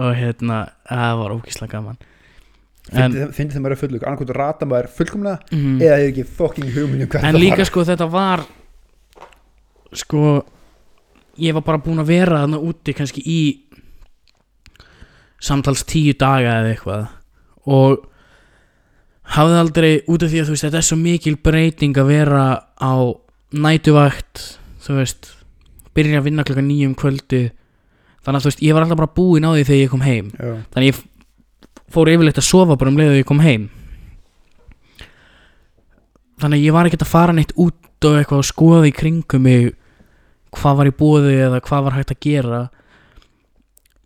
Og hérna það var ógíslega gaman. En, Fyndi þeim að vera fullug Annarkvæmt rata maður fullkomlega mm, Eða hefur ekki fucking hugmynd um en það líka sko þetta var sko ég var bara búin að vera þarna úti kannski í samtals tíu daga eða eitthvað. Og hafði aldrei út af því að þú veist þetta er svo mikil breyting að vera á nætuvakt þú veist byrja að vinna klokka nýjum kvöldi þannig að þú veist ég var alltaf bara búinn á því þegar ég kom heim. Já. Þannig ég fór yfirleitt að sofa bara um leið og ég kom heim. Þannig ég var ekkert að fara neitt út og eitthvað að skoða í kringum mig hvað var í bóði eða hvað var hægt að gera.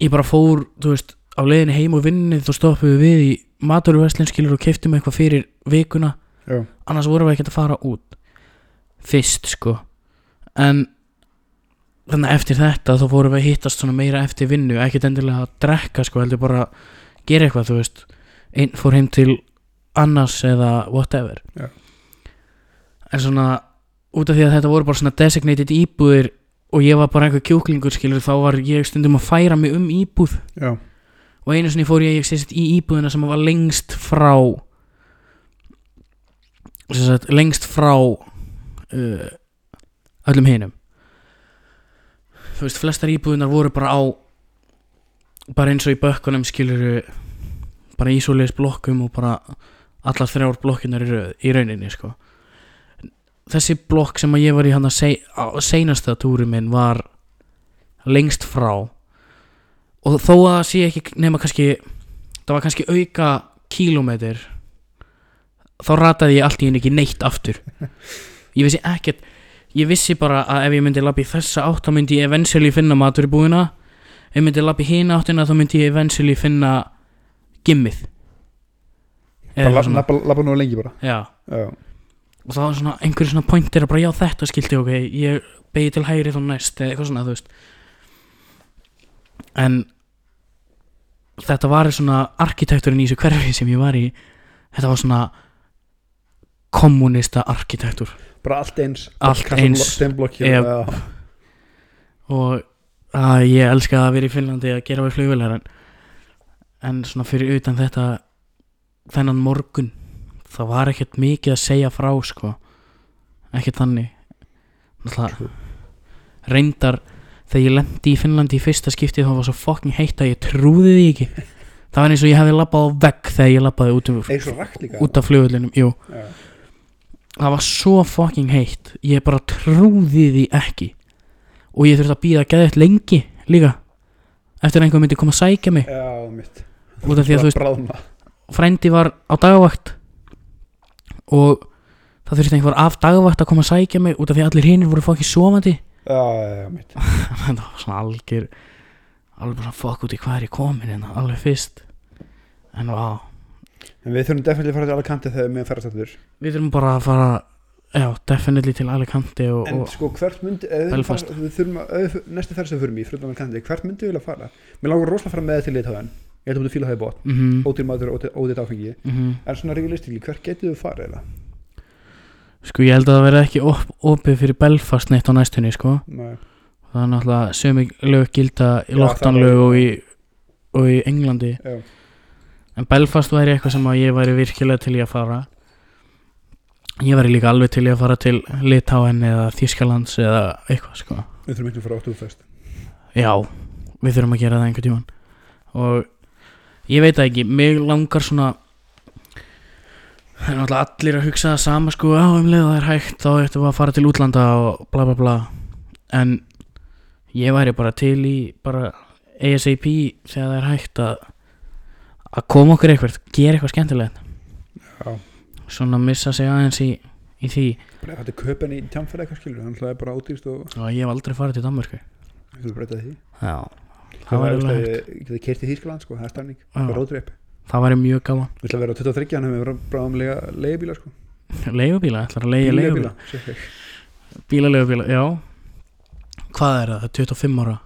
Ég bara fór, þú veist á leiðinni heim og vinni þá stoppuðu við í maturverslunskilur og keftum eitthvað fyrir vikuna. Já. Annars vorum við ekkert að fara út fyrst sko. En þannig að eftir þetta þá fórum við að hittast svona meira eftir vinnu ekkert endilega að drekka sko heldur bara að gera eitthvað þú veist. Einn fór heim til annars eða whatever. Já. en svona út af því að þetta voru bara svona designated íbúðir og ég var bara einhver kjúklingur skilur þá var ég stundum að færa mig um íbúð. Já og einu sinni fór ég, ég sést í íbúðina sem var lengst frá sagt, lengst frá uh, öllum hinum. Þú veist, flestar íbúðinar voru bara á bara eins og í bökkunum skilur bara í svoleiðis blokkum og bara allar þrjár blokkinar í, rauninni sko. Þessi blokk sem að ég var í hann að seinasta túri minn var lengst frá og þó að það sé ekki nema kannski það var kannski auka kílómetr þá rataði ég allt í henni ekki neitt aftur. Ég vissi ekkert ég vissi bara að ef ég myndi labbi þessa átt þá myndi ég eventually finna matur í búina ef ég myndi labbi hina áttina þá myndi ég eventually finna gimmið. Bara labba nú lengi bara. Já. Já. Og það var svona einhverju svona pointir að bara já þetta skildi ok, ég begi til hægri þá næst eða eitthvað svona þú veist. En þetta var svona arkitekturinn í þessu hverfi sem ég var í. Þetta var svona kommunista arkitektur. Bara allt eins. Allt eins. Já. Og að ég elska að vera í Finnlandi að gera við flugvélar en, en svona fyrir utan þetta þennan morgun það var ekkert mikið að segja frá sko. Ekkert þannig. Reyndar þegar ég lendi í Finnlandi í fyrsta skipti þá var svo fucking heitt að ég trúði því ekki. Það var eins og ég hefði labbað á vegg þegar ég labbaði út, um, út af jú, Já. það var svo fucking heitt. Ég bara trúði því ekki. Og ég þurfti að býða geðið lengi líka eftir að einhver myndi koma að sækja mig. Já, mitt. Út af því að þú veist frændi var á dagvakt. Og það þurfti einhver af dagvakt að koma að sækja mig út af því að allir hinnir voru fucking sofandi Þetta var svona algjör alveg bara fuck út í hvað er ég komin hérna alveg fyrst. En En við þurfum definitíð að fara til Alicante þegar við meðan ferðast aftur. Við þurfum bara að fara já, definitely til Alicante og, En og sko, hvert myndi fara- að, næstu ferð sem við förum í, Hvert myndi við vilja fara? Mér langar rosalega að fara með þér til Litáðan Ég held að þú fíla það í -hmm, Ódýr matur, ódýr- ódýrt áfengi mm En svona realistíli, hvert getur við farið eða? Sko ég held að það verði ekki op opið fyrir Belfast neitt á næstunni sko. Nei, það er náttúrulega sömu lög gilda í Já, lockdown það lög var- og og í Englandi. Já, En Belfast væri eitthvað sem að ég væri virkilega til í að fara. Ég væri líka alveg til í að fara til Litáen eða Þískalands eða eitthvað sko. Við þurfum ekki að fara áttu fest Já, við þurfum að gera það einhvern tímann. Og ég veit ekki, mig langar svona Það er náttúrulega allir að hugsa það sama sko. Já, um leið og það er hægt, þá við að fara til útlanda og bla bla bla. En ég væri bara til í bara ASAP þegar það er hægt að að koma okkur eitthvað, gera eitthvað skemmtilegt. Já, Svona missa sig aðeins í, í því. Þetta er köpen í tjámferð eitthvað skilur Þannig að það er bara ódýrst og og ég hef aldrei farið til Danmörku við þurfum breyta því? Já, Það það var alveg hægt. ég geti kert í Þýskaland sko, það er Já. Róðreip Það væri mjög gaman. Við ætla að vera á 23, hann hefur verið bara um lega leigubíla sko. Leigubíla, ætlar að leiga leigubíla? Bílaleigubíla, Bílaleigubíla, já. Hvað er það? 25 ára?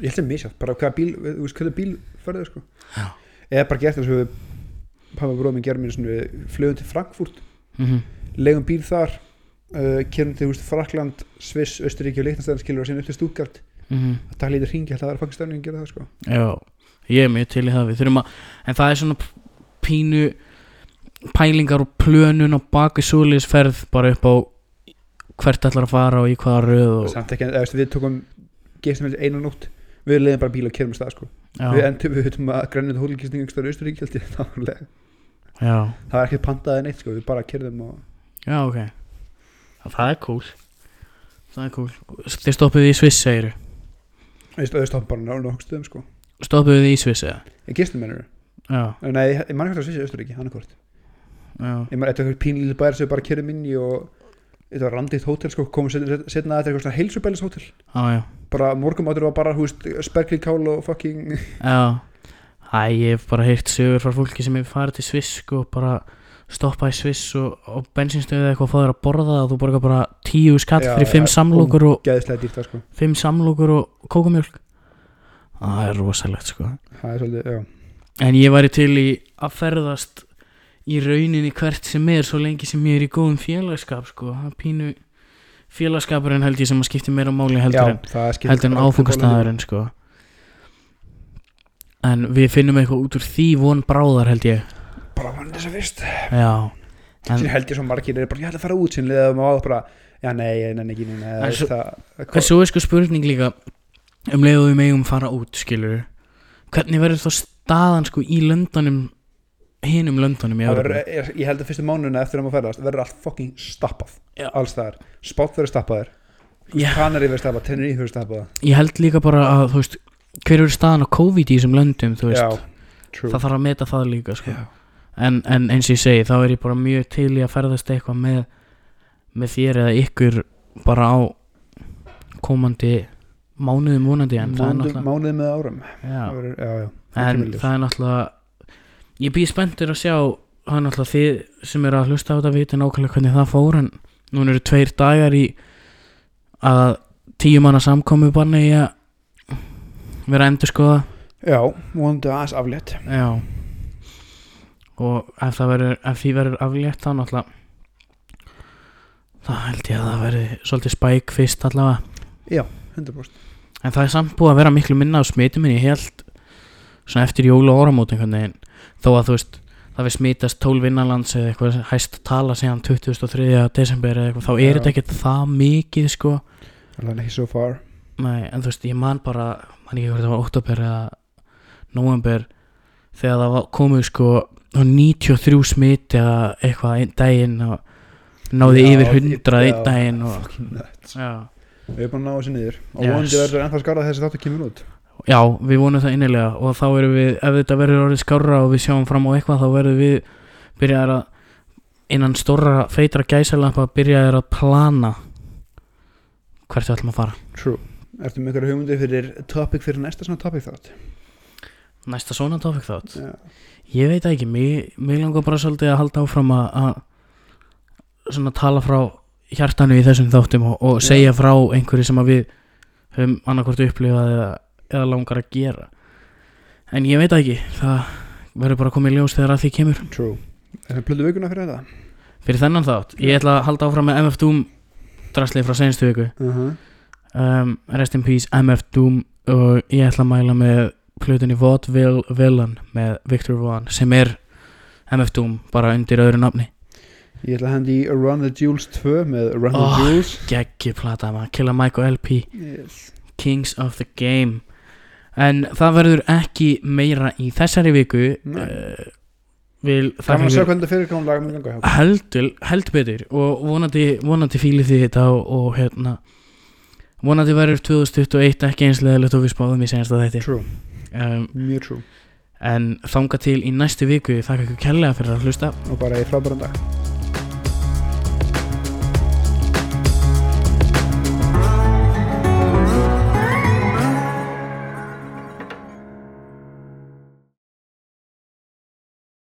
Ég held að misjátt, bara hvaða bíl, þú veist hvað bíl ferðu sko. Já. Eða bara gert þess að við Pappa bróðum minn gerum mér svona flugum til Frankfurt. Mm Legum bíl þar uh, Kerum til þú veist, Frakland, Sviss, Östuríki og Leiknastæðan skilur og síðan upp til Stuttgart. -hmm. Það lítið hringi, það er fangst stefning að gera það sko. Já, ég er mjög til í það Við þurfum að, en það er svona pínu pælingar og plönun og baki súliðsferð bara upp á hvert ætlar að fara og í hvaða röð og, Samt ekki, eða, við tókum gestum við einu nótt. Við leiðum bara bíl og kerum stað sko. Við já, endum við veitum að einhverstaður í Östuríki held ég það var ekki pantaði neitt sko, við bara kerðum og já, ok. Já, það er cool. Það er cool. Þið stoppuðu í Sviss, segiru Við stóðum bara náðu sko Stoppuðu í Sviss, eða? Ég gistum mennur Já, Nei, ég, ég man ekki að Svissi Östuríki, annarkvort já, Ég man eitthvað pínlítið bæri sem bara kerðum inn í og þetta var randitt hótel sko, komum setna að þetta er eitthvað heilsubælis hótel. Já. Bara morgumátur var bara, sperklíkál og fucking Já. Æ, ég hef bara heyrt sögur frá fólki sem hefur farið til Sviss sko, bara stoppa í Sviss og, og bensinstöðu eitthvað og fá þér að borða og þú borgar bara tíu Já, fyrir fimm já, samlokur og það sko. fimm samlokur og kókumjólk Það er rosalegt sko. Það er svolítið, já. En ég væri til í að ferðast í rauninni hvert sem er svo lengi sem ég er í góðum félagskap sko, það pínu félagskapurinn held ég sem að skipti meira máli heldur Já, en heldur en áfungastæðurinn sko. En við finnum eitthvað út úr því von bráðar held ég. Vann þess að fyrst. Já en, held ég svo margir er bara, ég ætla að fara út sinni eða maður bara, já nei, ég nenni ekki núna eða En svo- það, en svo er sko spurning líka um leið og við megum fara út skilur hvernig verður þá staðan sko í löndunum hinum löndunum í verður, ég, ég held að fyrstu mánuna eftir að maður ferðast verður allt fucking stappað. Já. alls staðar, spátt verður stappaður Já. Kanari verður stappað, Tenerife verður stappað ég held líka bara að þú veist hver eru staðan á COVID í þessum löndum þú veist? Já, það þarf að meta það líka sko. En, en eins og ég segi þá er ég bara mjög til í að ferðast eitthvað með, með þér eða ykkur bara á komandi mánuðum vonandi en það er Mánuð, mánuði með árum. Já, Það verður, já, já, en það er náttúrulega ég býð spenntur að sjá það er náttúrulega þið sem eru að hlusta á þetta viti nákvæmlega hvernig það fór en núna eru tveir dagar í að tíu manna samkomu banni í að vera endur skoða já, vonandi aðeins aflétt. Já. Og ef það verður ef því verður aflétt þá náttúrulega þá held ég að það verði svolítið spæk fyrst allavega. 100% en það er samt búið að vera miklu minna á smitum en ég held svona eftir jól og áramót einhvern veginn. Þó að þú veist það við smítast 12 innanlands eða eitthvað hæst tala síðan 23. desember eða eitthvað þá er þetta ekkert það mikið sko. Ekki so far. Nei, en þú veist, ég man bara man ekki hvort það var oktober eða november þegar það var komið sko 93 smit eða eitthvað einn daginn og náði Já, yfir 100 já, einn daginn og, fucking nuts. Já. Við erum bara að ná þessu niður. Og Yes. vonandi verður ennþá skarað þessi þáttu kemur út. Já, við vonum það innilega. Og þá erum við, ef þetta verður orðið skárra og við sjáum fram á eitthvað þá verður við byrjaðar að innan stórra feitra gæsalampa byrjaðar að plana hvert við ætlum að fara. True. Ertu með einhverja hugmyndi fyrir topic fyrir næsta svona topic þátt? næsta svona tófik þátt? Já. Ég veit ekki, mér, langar bara svolítið að halda áfram að svona tala frá hjartanu í þessum þáttum og, og segja frá einhverju sem við höfum annarkvort upplifað eða, eða langar að gera. En ég veit ekki það verður bara að koma í ljós þegar að því kemur. True. Er það plötu vikuna fyrir þetta? fyrir þennan þátt, ég ætla að halda áfram með MF Doom draslið frá senstu viku. Uh -huh. um, Rest in Peace, MF Doom. Og ég ætla að mæla með plutinni Vaudeville Villain með Victor Vaughn sem er MF Doom bara undir öðru nafni Ég ætla að hendi í Run the Jewels 2 með Run Oh. the Jewels. geggjuplata maður, Killa Mike og LP yes. Kings of the Game. En það verður ekki meira í þessari viku uh, vil Gaman að sjá hvernig þetta fyrirgáðum lag mun ganga hjá. Okkur. heldur, heldur betur. Og vonandi, vonandi fílið þið þetta og, og hérna vonandi verður 2021 ekki eins leðilegt og við spáðum í senast að þetta True, um, mjög true. en þanga til í næstu viku þakka ykkur kærlega fyrir að hlusta. Og bara í frábæran dag